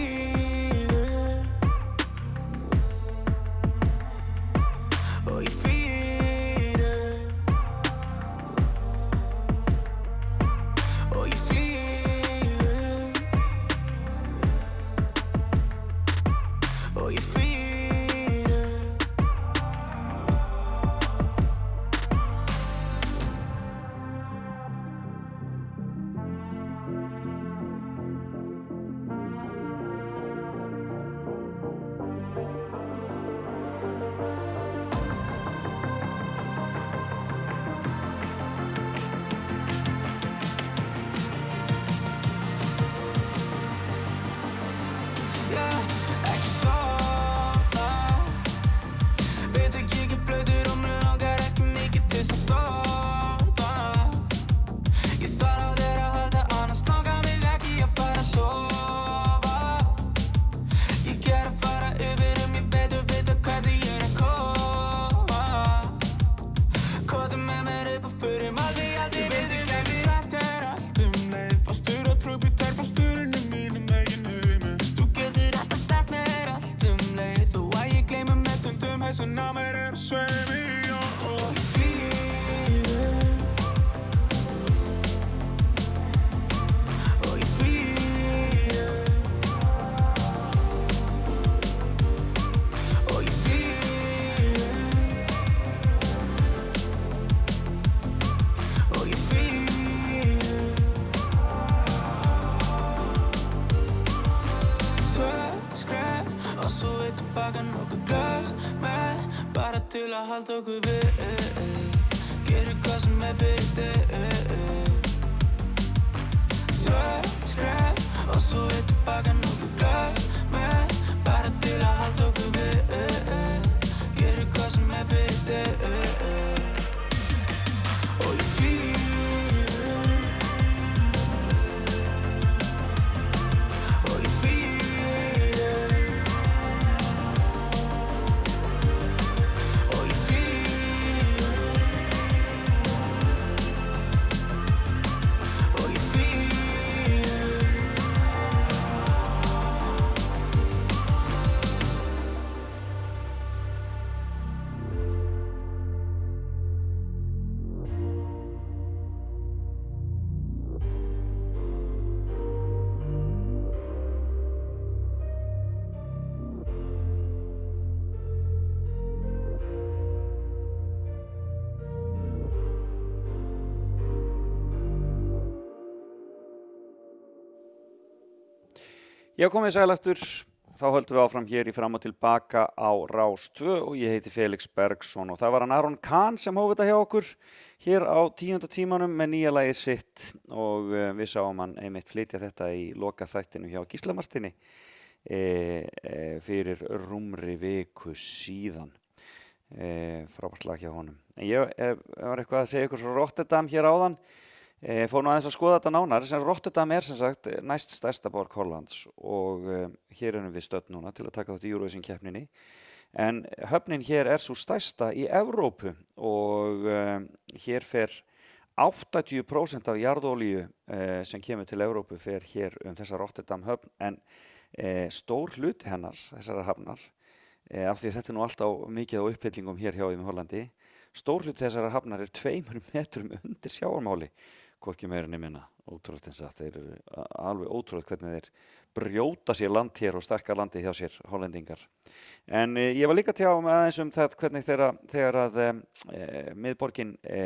til að halda Já, komið sæl eftir. Þá höldum við áfram hér í fram og tilbaka á Rás 2 og ég heiti Felix Bergsson og það var hann Aron Kahn sem hófið þetta hjá okkur hér á tíunda tímanum með nýja lagið sitt og uh, við sáum hann einmitt flytja þetta í loka þættinu hjá Gíslamartinni e, e, fyrir rúmri viku síðan. E, frábært lag hjá honum. En ég var eitthvað að segja ykkur frá Rotterdam hér áðan. E, fór nú aðeins að skoða þetta nánar sem Rotterdam er sem sagt næst stærsta borg Hollands og uh, hér erum við stödd núna til að taka þátt í Eurovision keppninni. En höfnin hér er svo stærsta í Evrópu og uh, hér fer 80% af jarðolíu uh, sem kemur til Evrópu fer hér um þessa Rotterdam höfn. En stór hluti hennar þessara hafnar af því þetta er nú alltaf mikið á uppfyllingum hér hjá í Hollandi stór hluti þessara hafnar er tveimur metrum undir sjáarmáli hvorki meirinni minna. Ótrúlega eins að þeir eru alveg ótrúlega hvernig þeir brjóta sér land hér og sterkar landi hjá sér hollendingar. En e, ég var líka tjá með aðeins um það hvernig þeirra, þegar að e, miðborgin e,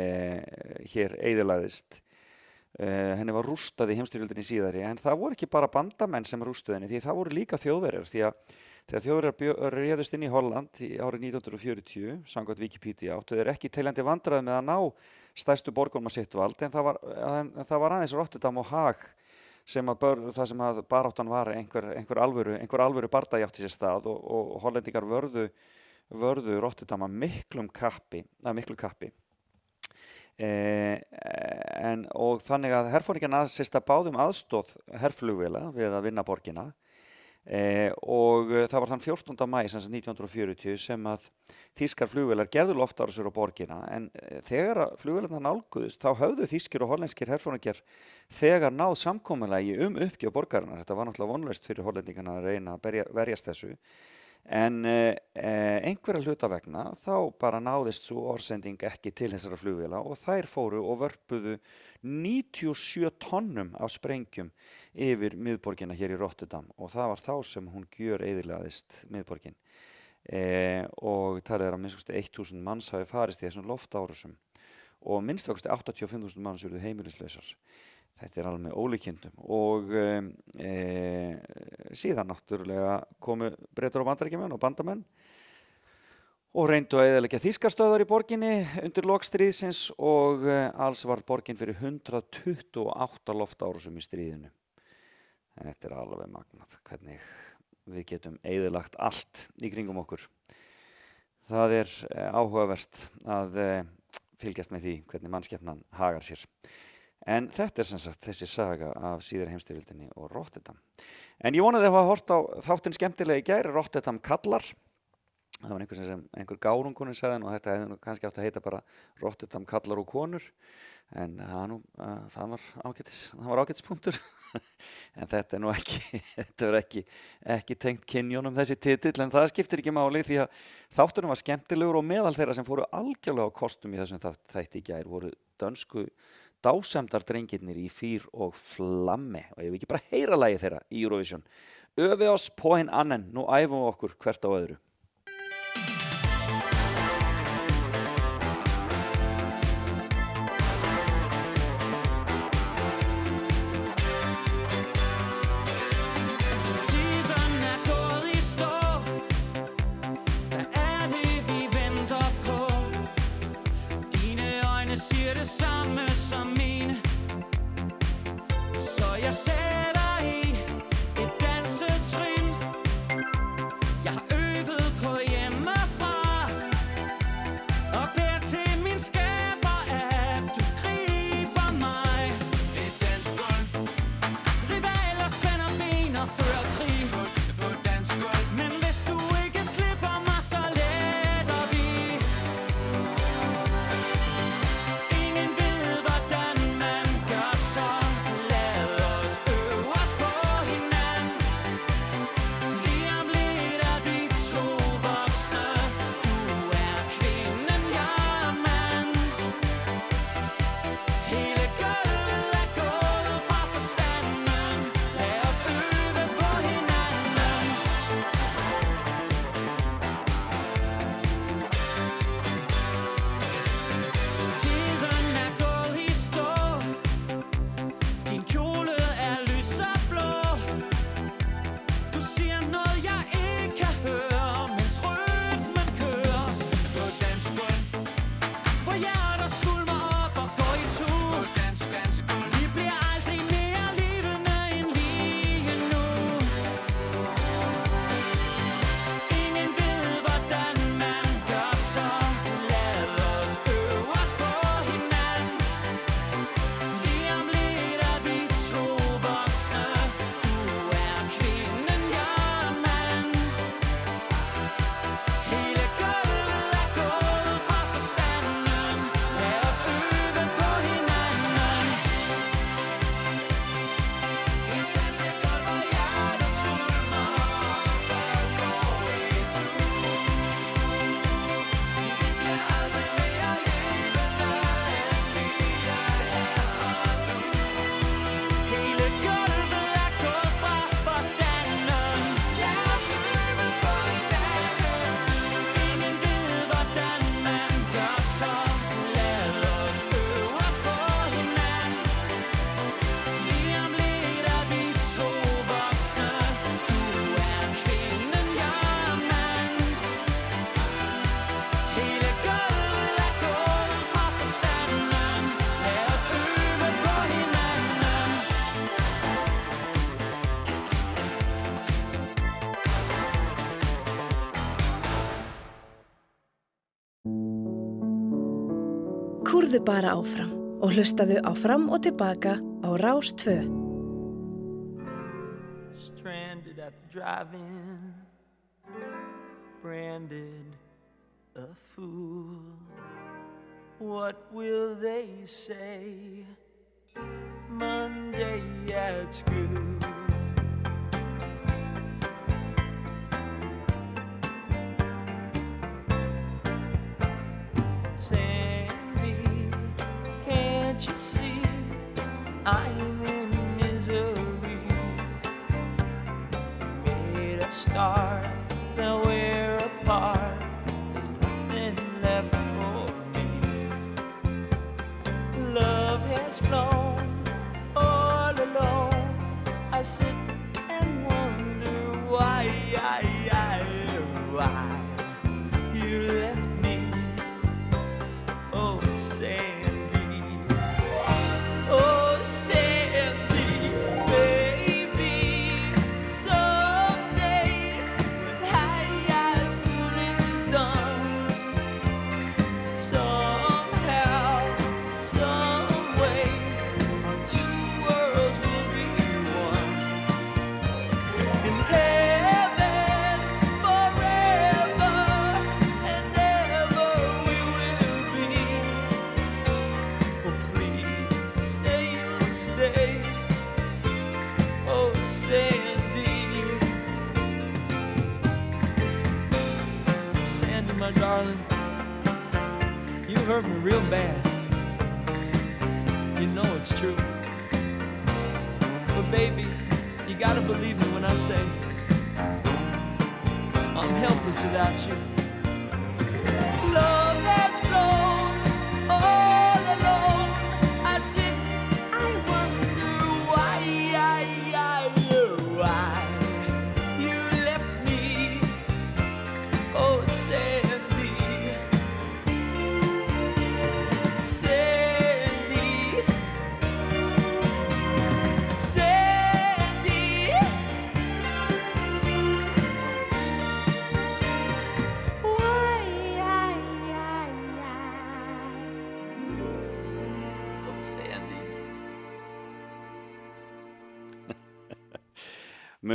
hér eigðilaðist e, henni var rústað í heimstyrjöldinni síðari en það voru ekki bara bandamenn sem rústuð henni því það voru líka þjóðverjar því að þegar þjóðverjar réðust inn í Holland í árið 1940 samkvæmt Wikipedia áttu þeir ekki teljandi vandraði með að ná stærstu borgum að sitt vald en það var, en, en það var aðeins Rotterdam og Haag sem að bör, það sem að baráttan var einhver, einhver alvöru, einhver alvöru bardagi átti sér stað og, og hollendingar vörðu, vörðu Rotterdam að miklum kappi, að miklu kappi. Eh, en, og þannig að herfóringin aðsist að báðum aðstóð herflugvila við að vinna borgina Eh, og uh, það var þann 14. mæ sem sagt 1940 sem að þýskar flugvelar gerðu loftárásur á borgina en uh, þegar flugvelarna nálguðust þá höfðu þýskir og hollenskir herfóningjar þegar náð samkominlægi um uppgjöf borgarinnar þetta var náttúrulega vonlaust fyrir hollendingarna að reyna að berja, verjast þessu en uh, einhverja hluta vegna þá bara náðist svo orsending ekki til þessara flugvela og þær fóru og vörpuðu 97 tonnum af sprengjum yfir miðborgina hér í Rotterdam og það var þá sem hún gjör eðilaðist miðborgin. E, og talið er að minnst 1000 manns hafi farist í þessum loftárusum og minnst 85.000 manns eruð heimilislausar þetta er alveg með ólíkjendum og e, síðan náttúrulega komu breytur og bandarækjumenn og bandamenn og reyndu að eðalega þýskarstöðar í borginni undir lokstríðsins og uh, alls var borgin fyrir 128 loftárusum í stríðinu. Þetta er alveg magnað hvernig við getum eðalagt allt í kringum okkur. Það er uh, áhugavert að uh, fylgjast með því hvernig mannskeppnan hagar sér. En þetta er sem sagt þessi saga af síðar heimstyrjöldinni og Rotterdam. En ég vonaði að hafa hort á þáttinn skemmtilega í gæri, Rotterdam kallar. Það var einhver sem einhver gárungunni sagði og þetta hefði kannski átt að heita bara Rotterdam kallar og konur. En það, nú, uh, það var ágætis það var ágætispunktur. <laughs> En þetta er nú ekki <laughs> þetta er ekki, ekki tengt kynjónum þessi titill en það skiptir ekki máli því að þáttunum var skemmtilegur og meðal þeirra sem fóru algjörlega á kostum í þessum þætti í gær voru dönsku dásemdar drengirnir í fýr og flammi og ég vil ekki bara heyra lagi þeirra í Eurovision. Öfi oss på hinn annen, nú æfum við okkur hvert á öðru Kúrðu bara áfram og hlustaðu á fram og tilbaka á Rás 2. Stranded at the drive-in, branded a fool. What will they say Monday at school? Sandy, you see I'm in misery? Made a start, now we're apart. There's nothing left for me. Love has flown all alone. I sit and wonder why, why you left me. Oh, Sandy.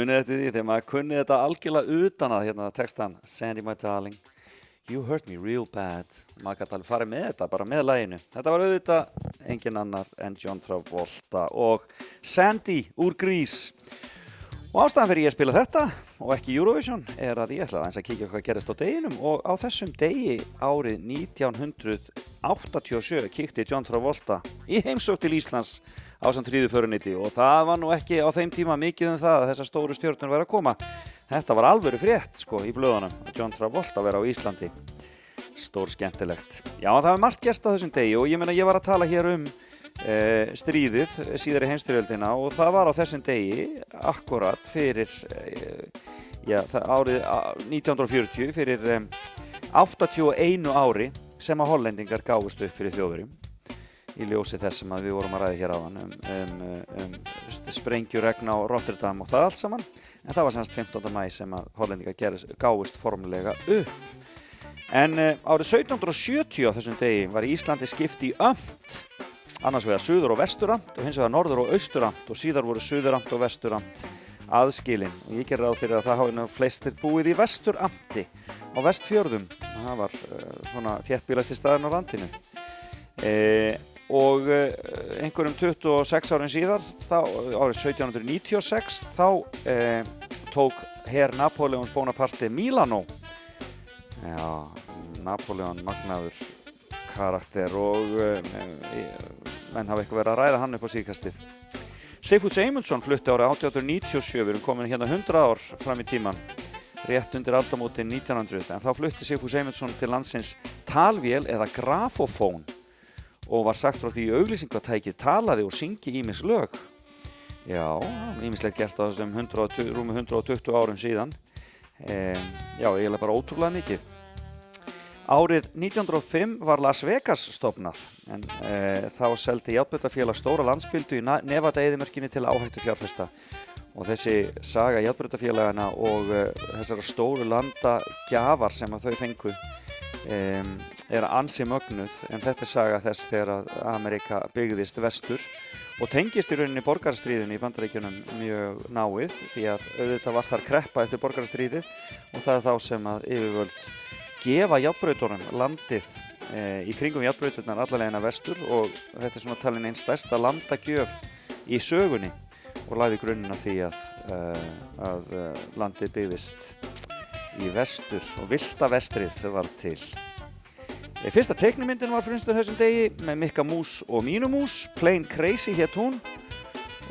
Munið eftir því þegar maður kunni þetta algjörlega utan að hérna textan Sandy my darling, you hurt me real bad. Maður gæti alveg farið með þetta, bara með læginu. Þetta var auðvitað engin annar en John Travolta og Sandy úr Grís. Og ástæðan fyrir ég að spila þetta og ekki Eurovision er að ég ætlaði að kíkja hvað gerist á deginum og á þessum degi árið 1987 kíkti John Travolta í heimsók til Íslands á samt þrýðu föruniti og það var nú ekki á þeim tíma mikið um það að þessar stóru stjórnur væri að koma. Þetta var alvöru frétt sko í blöðunum að John Travolta vera á Íslandi. Stór skemmtilegt. Já það var margt gerst á þessum degi og ég meina ég var að tala hér um Uh, stríðið síðar í heimstyrjöldina og það var á þessum degi akkurat fyrir uh, já, árið uh, 1940 fyrir um, 81 ári sem að hollendingar gáðust upp fyrir þjóðverjum í ljósi þess sem við vorum að ræða hér áðan um, um, um sprengjuregna á Rotterdam og það allt saman. En það var semst 15. mæ sem að hollendingar gáðust formlega upp. En árið 1770 á þessum degi var Íslandi skipti í ömt. Annars vegar suður og vesturamt og hins vegar norður og austuramt og síðar voru suðuramt og vesturamt aðskilin. Og ég ger ráð fyrir að það hafa flestir búið í vesturamti. Á vestfjörðum það var uh, svona þéttbílasti staðin á landinu. E, og uh, einhverjum 26 árin síðar þá, árið 1796 þá uh, tók herr Napoleons Bonaparte Milano já, Napoleon magnaður karakter og menn hafa eitthvað verið að ræða hann upp á síðkastið. Sigfús Eymundsson flutti árið 1897, við erum komin hérna 100 ár fram í tíman, rétt undir aldamótin 1900, en þá flutti Sigfús Eymundsson til landsins talvél eða grafofón og var sagt frá því auglýsingatækið talaði og syngi ímis lög. Já, ímislegt gert á þessum 120, rúmi 120 árum síðan. E, já, eiginlega bara ótrúlega mikið. Árið 1905 var Las Vegas stopnað en e, þá seldi Játbreytafélag stóra landsbyldu í Nevada-eðimörkinni til áhættu fjárfesta og þessi saga Játbreytafélagana og e, þessara stóru landa gjafar sem að þau fengu e, er ansi mögnuð en þetta er saga þess þegar að Amerika byggðist vestur og tengist í rauninni borgarstríðinu í bandaríkjunum mjög náið því að auðvitað var þar kreppa eftir borgarstríðið og það er þá sem að yfirvöld gefa jafnbrautunum landið e, í kringum jafnbrautunar allarlegina vestur og þetta er svona talin einn stærsta landagjöf í sögunni og lagði grunnina því að, uh, að uh, landið byggðist í vestur og vilda vestrið var til. Fyrsta teiknumyndin var frunstur þessum degi með Mikka Mús og Mínu Mús, Plain Crazy hétt hún.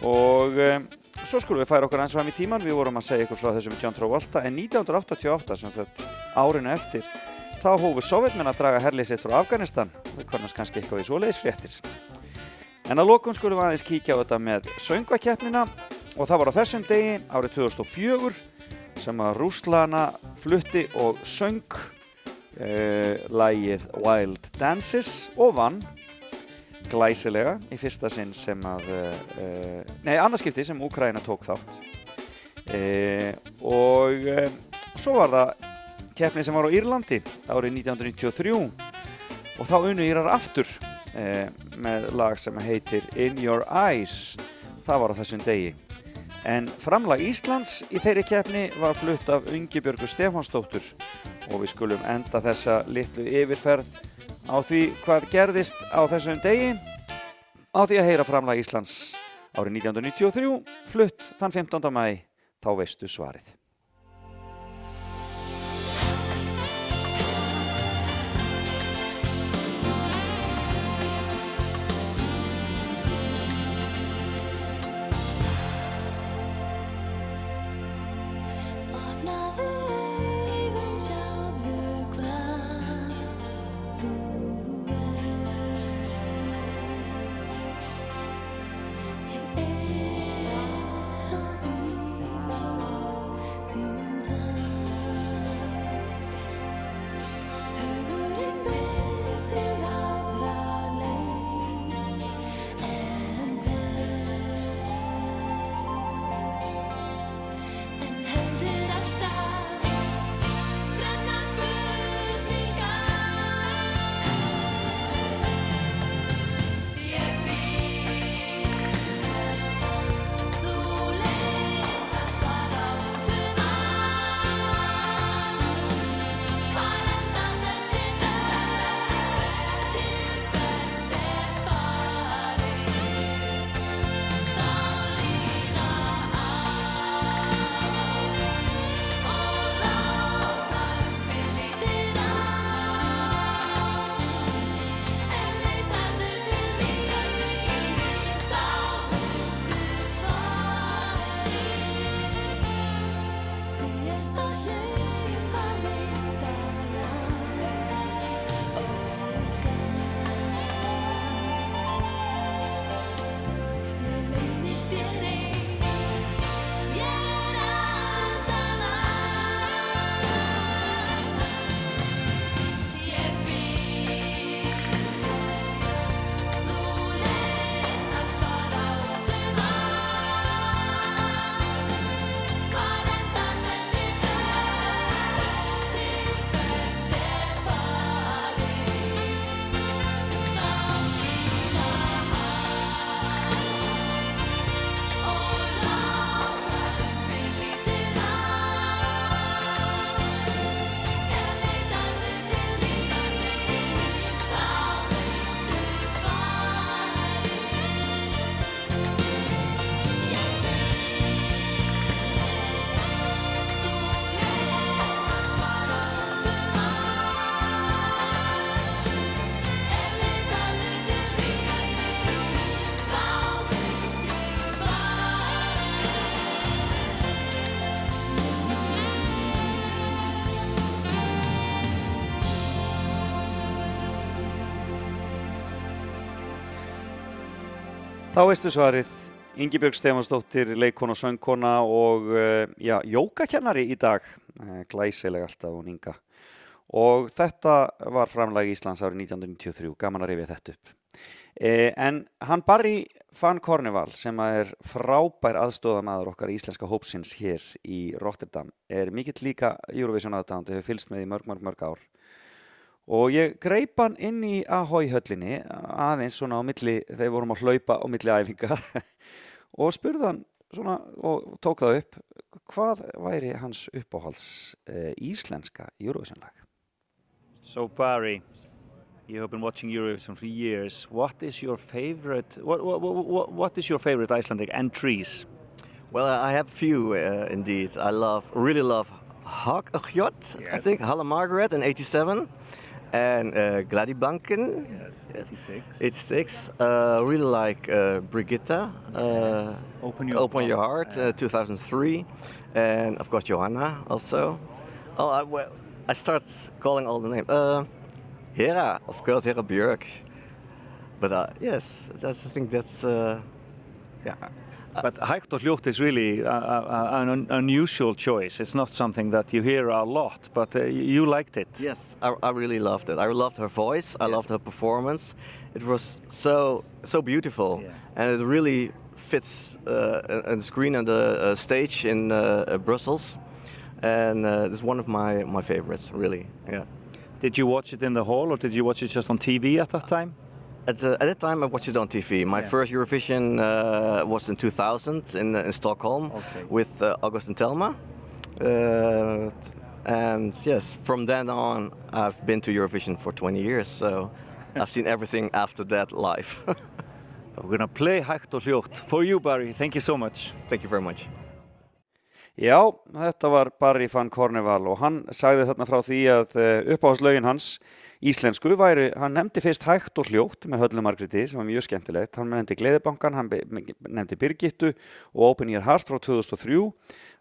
Og um, svo skulum við færa okkur eins og fram í tíman, við vorum að segja ykkur frá þessum John Travolta en 1988, sem þetta árinu eftir, þá hófu sovjetmenn að draga herlið sitt frá Afganistan, við konumst kannski eitthvað í svoleiðis fréttir. En að lokum skulum við aðeins kíkja á þetta með söngvakeppnina. Og það var á þessum degi árið 2004 sem að Rúslana flutti og söng uh, lægið Wild Dances og vann glæsilega í fyrsta sinn sem að, uh, nei annarskipti sem Úkraina tók þátt. Uh, og svo var það keppni sem var á Írlandi árið 1993 og þá unnu Írar aftur eh, með lag sem heitir In Your Eyes. Það var á þessum degi. En framlag Íslands í þeirri keppni var flutt af Ungibjörgu Stefánsdóttur og við skulum enda þessa litlu yfirferð á því hvað gerðist á þessum degi á því að heyra framlag Íslands árið 1993 flutt þann 15. mæ þá veistu svarið Þá veistu svarið, Ingi-Björg Stefansdóttir, leikona og söngkona og uh, já, jókakennari í dag, uh, glæsileg alltaf hún Inga. Og þetta var framlega í Íslands árið 1993, gaman að rifja þetta upp. Eh, en hann Barry Van Corneval sem er frábær aðstofamæður okkar íslenska hópsins hér í Rotterdam er mikill líka Eurovision aðdáðan, þau hefur fylst með í mörg, mörg, mörg ár og ég greip hann inn í Ahoy höllinni aðeins svona á milli þegar við vorum að hlaupa á milli æfinga <laughs> og spurði hann svona og tók það upp hvað væri hans uppáhalds uh, íslenska Eurovision lag So Barry, you have been watching Eurovision for years. What is your favorite? What what, what, what is your favorite Icelandic entries? Well, I have few uh, indeed. I love, really love Hakjot, I think, Halle Margaret in 87, and uh, Gladibanken. Yes, 86. 86. Uh, really like uh, Brigitta. Uh, Open Your Open Heart. Your Heart, uh, 2003. And of course, Johanna also. Oh, I, well, I start calling all the names. Uh, Hera, of course, Hera Björk. But uh, yes, that's, I think that's. Uh, yeah. But hljótt is really a, a, an unusual choice. It's not something that you hear a lot, but uh, you liked it. Yes, I, I really loved it. I loved her voice. I loved her performance. It was so so beautiful, and it really fits uh, on the screen and the uh, stage in uh, uh, Brussels. And uh, it's one of my my favorites, really. Yeah. Did you watch it in the hall or did you watch it just on TV at that time? At, the, at that time, I watched it on TV. My Yeah. first Eurovision uh, was in 2000 in, in Stockholm Okay. with uh, August and Telma. Uh, and yes, from then on, I've been to Eurovision for 20 years, so I've seen everything after that live. <laughs> We're gonna play hægt og hljótt for you, Barry. Thank you so much. Thank you very much. Já, þetta var Barry van Corneval og hann sagði þarna frá því að uppáhalslaugin hans íslensku væri, hann nefndi fyrst hægt og hljótt með Höllu Margréti sem var mjög skemmtilegt, hann nefndi Gleðibankan, hann nefndi Birgittu og Open Your Heart frá 2003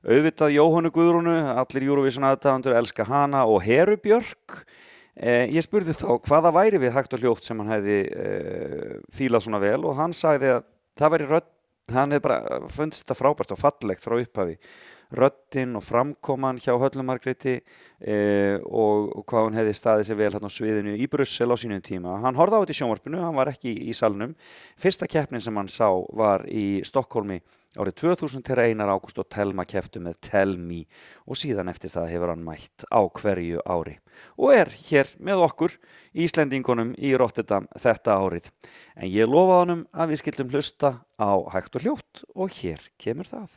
auðvitað Jóhannu Guðrúnu, allir Eurovision aðdáðandur elska hana og Heru Björk. Eh, ég spurði þá hvaða væri við hægt og hljótt sem hann hefði eh, fílað svona vel? Og hann sagði að það væri rödd, hann hefði bara fundist þetta frábært og fallegt frá upphafi röddinn og framkoman hjá Höllumargréti eh, og, og hvað hann hefði staðið sér vel hérna á sviðinu í Brussel á sínum tíma. Hann horfði á þetta í sjónvarpinu, hann var ekki í salnum. Fyrsta keppnin sem hann sá var í Stokkólmi árið 2000 þegar Einar Ágúst og Telma keftu með Tell Me og síðan eftir það hefur hann mætt á hverju ári og er hér með okkur Íslendingunum í Rotterdam þetta árið. En ég lofa honum að við skildum hlusta á hægt og hljótt og hér kemur það.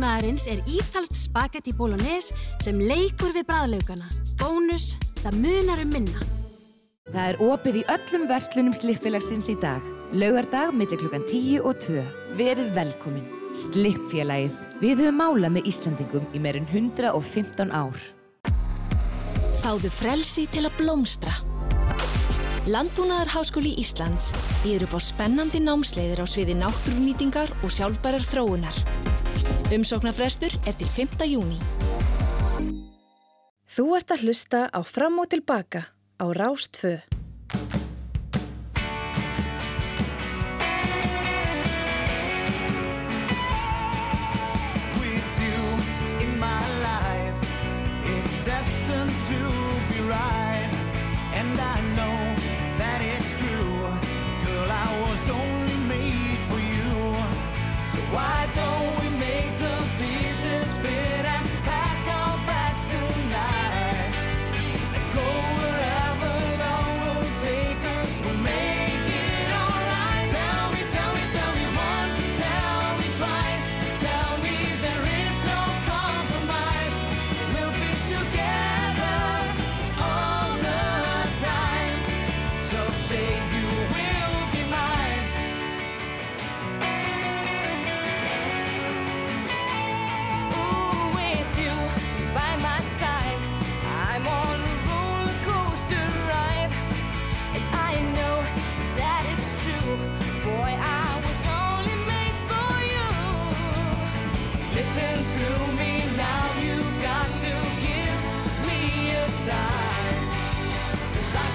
Mánaðarins er ítalst spagetti bolognese sem leikur við bræðlaugana. Bónus, það munar um minna. Það er opið í öllum verslunum slippfélagsins í dag. Laugardag millir klukkan 10 og 2. Verið velkomin. Slippfélagið. Við höfum málað með Íslandingum í meirinn 115 ár. Fáðu frelsi til að blómstra. Landbúnaðarháskóli Íslands býður upp á spennandi námsleiðir á sviði náttúrunýtingar og sjálfbærar þróunar. Umsóknarfrestur er til 5. júni. Þú ert að hlusta á Fram og Tilbaka á Rástfö.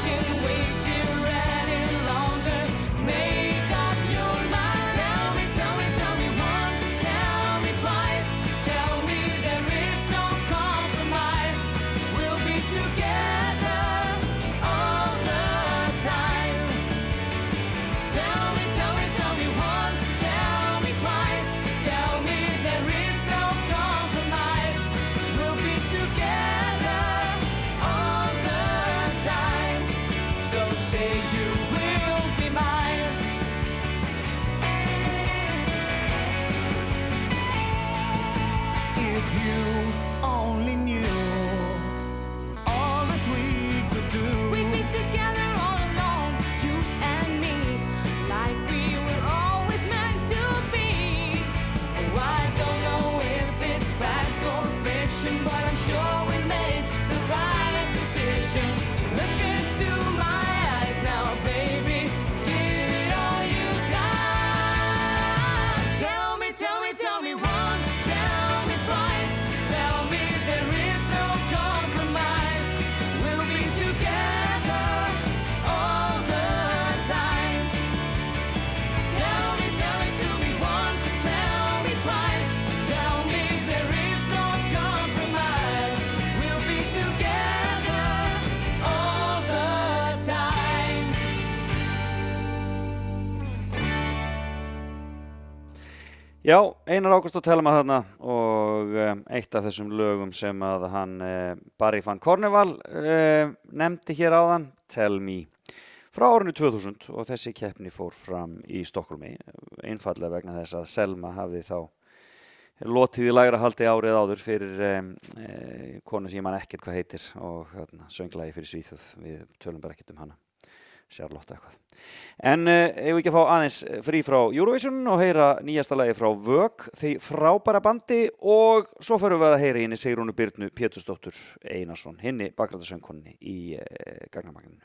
Can't wait Já, Einar Ágúst og Telma þarna og um, eitt af þessum lögum sem að hann uh, Barry van Corneval uh, nefndi hér áðan, Tell Me, frá árinu 2000 og þessi keppni fór fram í Stokkólmi, einfallega vegna þess að Selma hafði þá lotið í lægra haldi árið áður fyrir uh, konu sem ég man ekkert hvað heitir og hérna, sönglagi fyrir Svíþjóð, við tölum bara ekkert um hana. Charlotte eitthvað. En ef við ekki að fá aðeins frí frá Eurovision og heyra nýjasta lagi frá Vög, því frábæra bandi og svo förum við að heyra henni Sigrúnu Byrnu Pétursdóttur Einarsson, henni bakræðarsöngkonni í uh, gagnamagninu.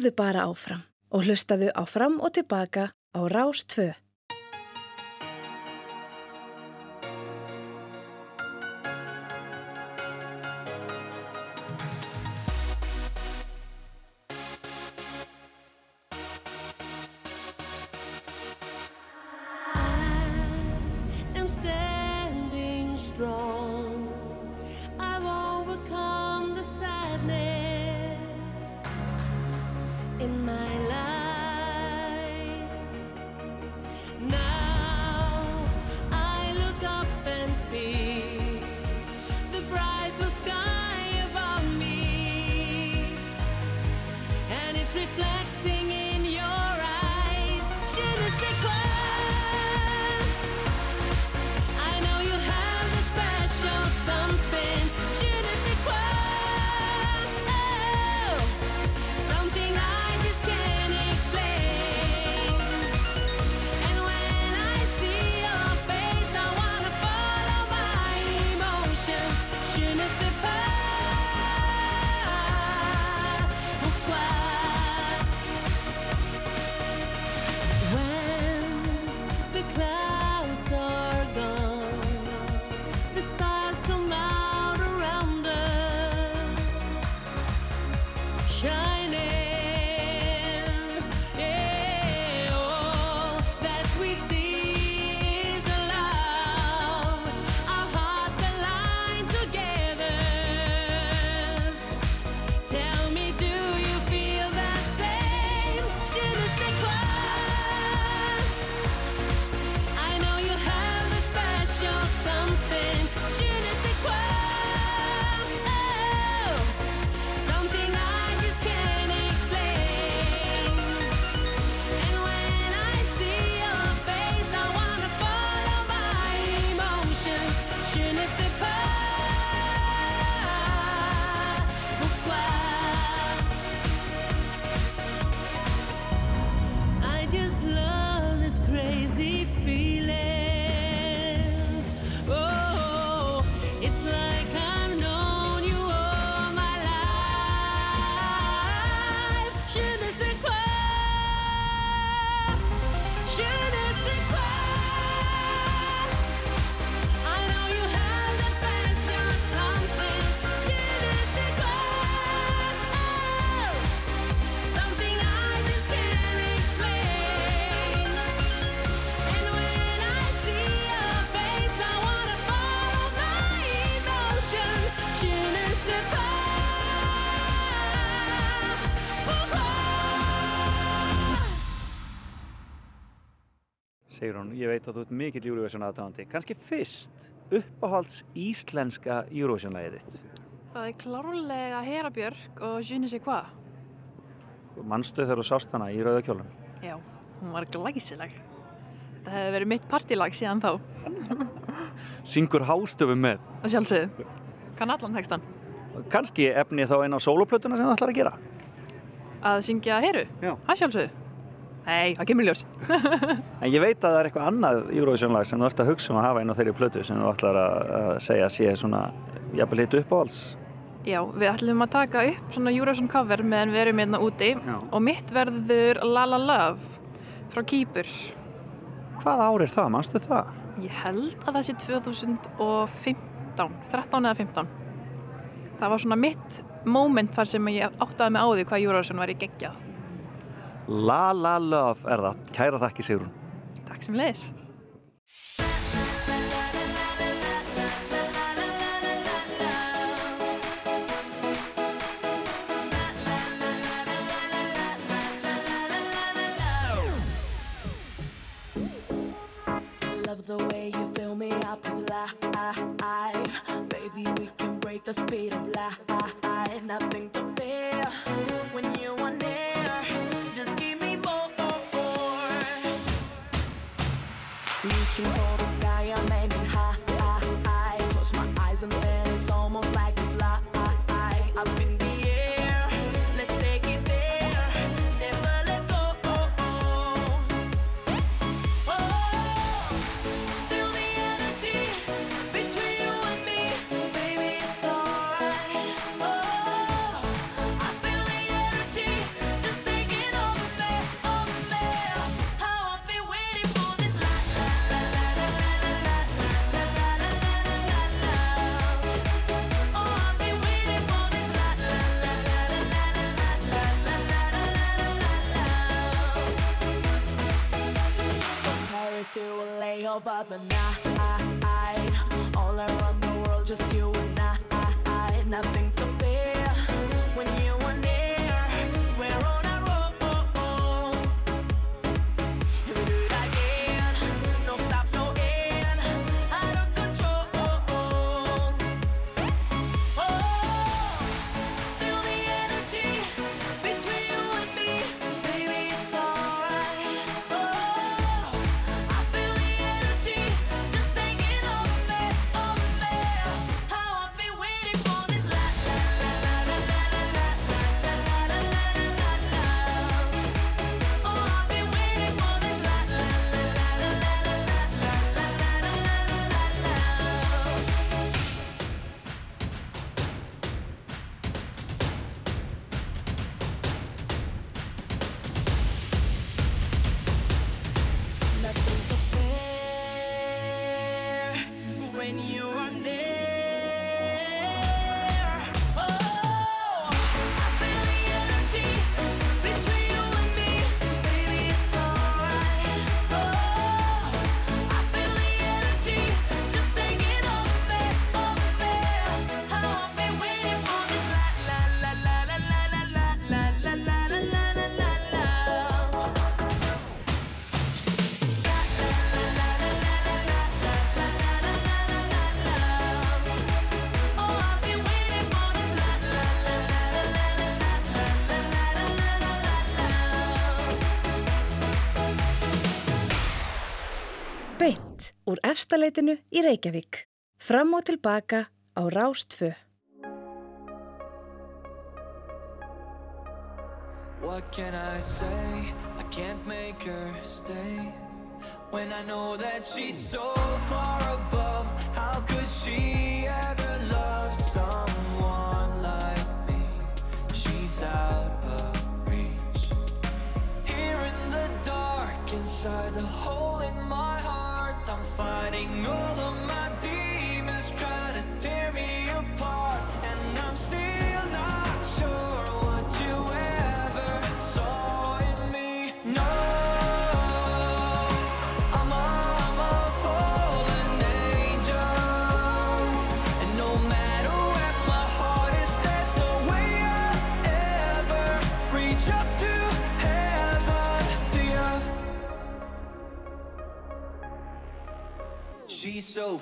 Horðu bara áfram og hlustaðu áfram og tilbaka á Rás 2. ég veit að þú ert mikill Eurovision aðtáðandi kannski fyrst uppáhalds íslenska Eurovision-læðið þitt? Það er klárlega Herabjörg og Júni sé hva Mannstuð þegar þú sást hana í Rauðakjólun Já, hún var glæsileg. Þetta hefði verið mitt partilag síðan þá. Syngur hástöfum með. Það sjálfsögðu. Kann allan textan Kannski efni þá eina soloplötuna sem það ætlar að gera? Að syngja Heru? Já. Það sjálfsögðu. Nei, það kemur ljós. <laughs> En ég veit að það er eitthvað annað Eurovision-lag sem þú ert að hugsa um að hafa einn á þeirri plötu sem þú ætlar að, að segja sé svona jafnvel hitt uppáhalds. Já, við ætlum að taka upp svona Eurovision cover meðan við erum hérna úti Já. og mitt verður La La Love frá Kýpur. Hvað ár er það, manstu það? Ég held að það sé 2015, 13 eða 15. Það var svona mitt moment þar sem ég áttaði mig á því hvað Eurovision var í geggjað. La La Love er það. Kæra þakki Sigrun. Takk sem leis. Love the way you fill me up with life. Baby, we can break the speed of light. Reaching for the sky, I'm úr efstaleitinu í Reykjavík. Fram og tilbaka á Rástfö. What can I say? I can't make her stay when I know that she's so far above. How could she ever love someone like me? She's out of reach. Here in the dark, inside the hole in my fighting. All of my demons, trying to tear me apart, and I'm still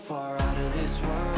far out of this world.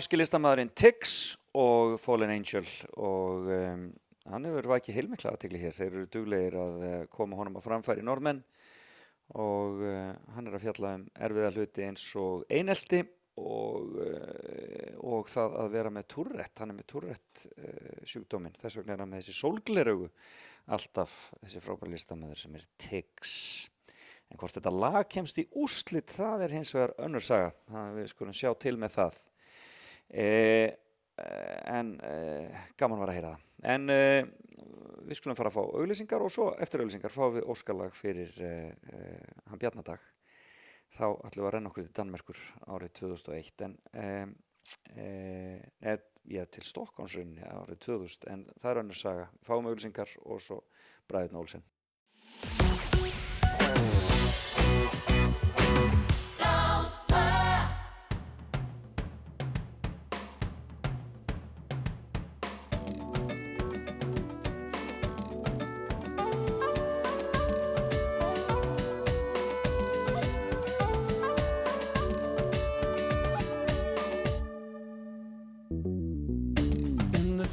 Norski listamæðurinn Tix og Fallen Angel og um, hann hefur vakið heilmikla aðtegli hér, þeir eru duglegir að uh, koma honum á framfæri normenn og uh, hann er að fjalla um erfiða hluti eins og einelti og, uh, og það að vera með turrett, hann er með turrett uh, sjúkdóminn, þess vegna er hann með þessi sólgleraugu. Alltaf þessi frábæra listamæður sem er Tix. En hvort þetta lag kemst í úrslit, það er hins vegar önnur saga. Það við skulum sjá til með það. E, en e, gaman var að heyra það. En e, við skulum fara að fá auglýsingar og svo eftir auglýsingar fáum við óskalag fyrir e, e, hann Bjarnadag. Þá ætlum við að renna okkur til Danmerkur árið 2001. En, eða, já, til Stokkonsrunni árið 2000. En það er önnur saga. Fáum auglýsingar og svo Bræðin Olsen.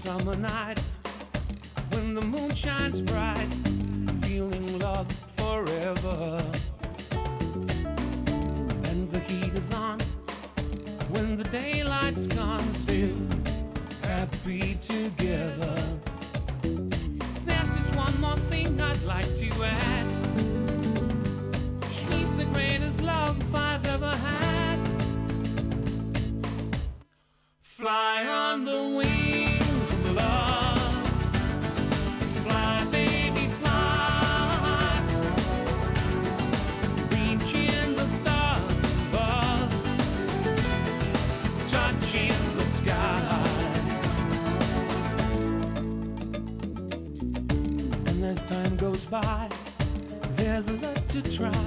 Summer nights, when the moon shines bright, feeling love forever. And the heat is on, when the daylight's gone, still happy together. There's just one more thing I'd like to add. She's the greatest love try.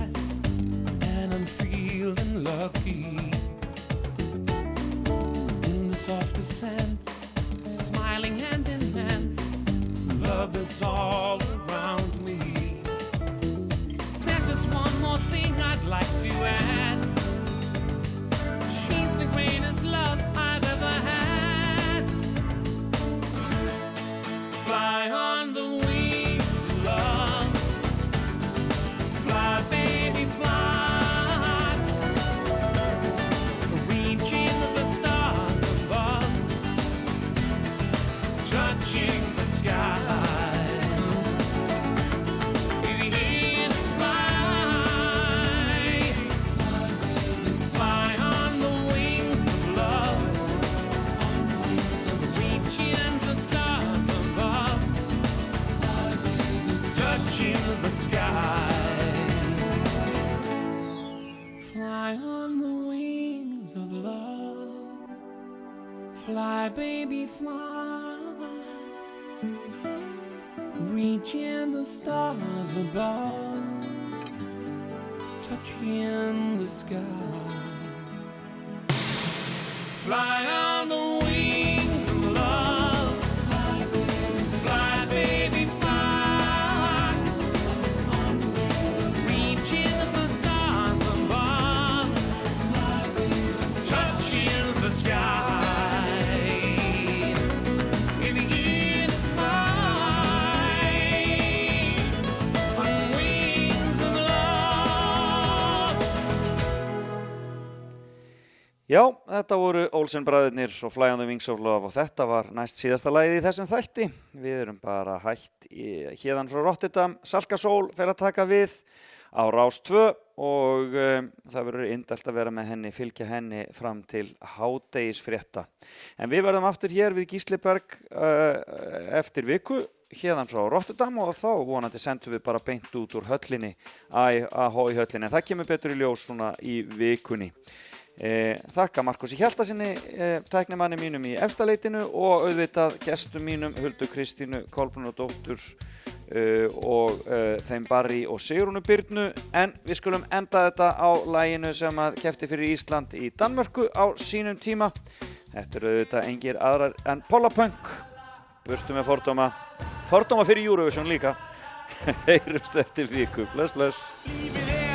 Þetta voru Olsen bræðurnir og Fly on the Wings of Love og þetta var næst síðasta lagið í þessum þætti. Við erum bara hætt í, hérðan frá Rotterdam, Salkasól fer að taka við á Rás 2 og um, það verður indelt að vera með henni, fylgja henni fram til hádegisfrétta. En við verðum aftur hér við Gísliberg uh, eftir viku hérðan frá Rotterdam og þá vonandi sendum við bara beint út úr höllinni að í höllinni, það kemur betur í ljós svona í vikunni. E, þakka Markusi Hjaltasinni, e, tæknimanni mínum í efstaleitinu og auðvitað gestum mínum Huldu Kristínu, Kolbrun og Dóttur og þeim Barry og Sigrunu Byrnu en við skulum enda þetta á læginu sem að kefti fyrir Ísland í Danmörku á sínum tíma. Þetta eru auðvitað engir aðrar en Pollapunk, burtu með fordóma, fordóma fyrir Eurovision líka. <laughs> Heyrumst eftir viku, bless bless.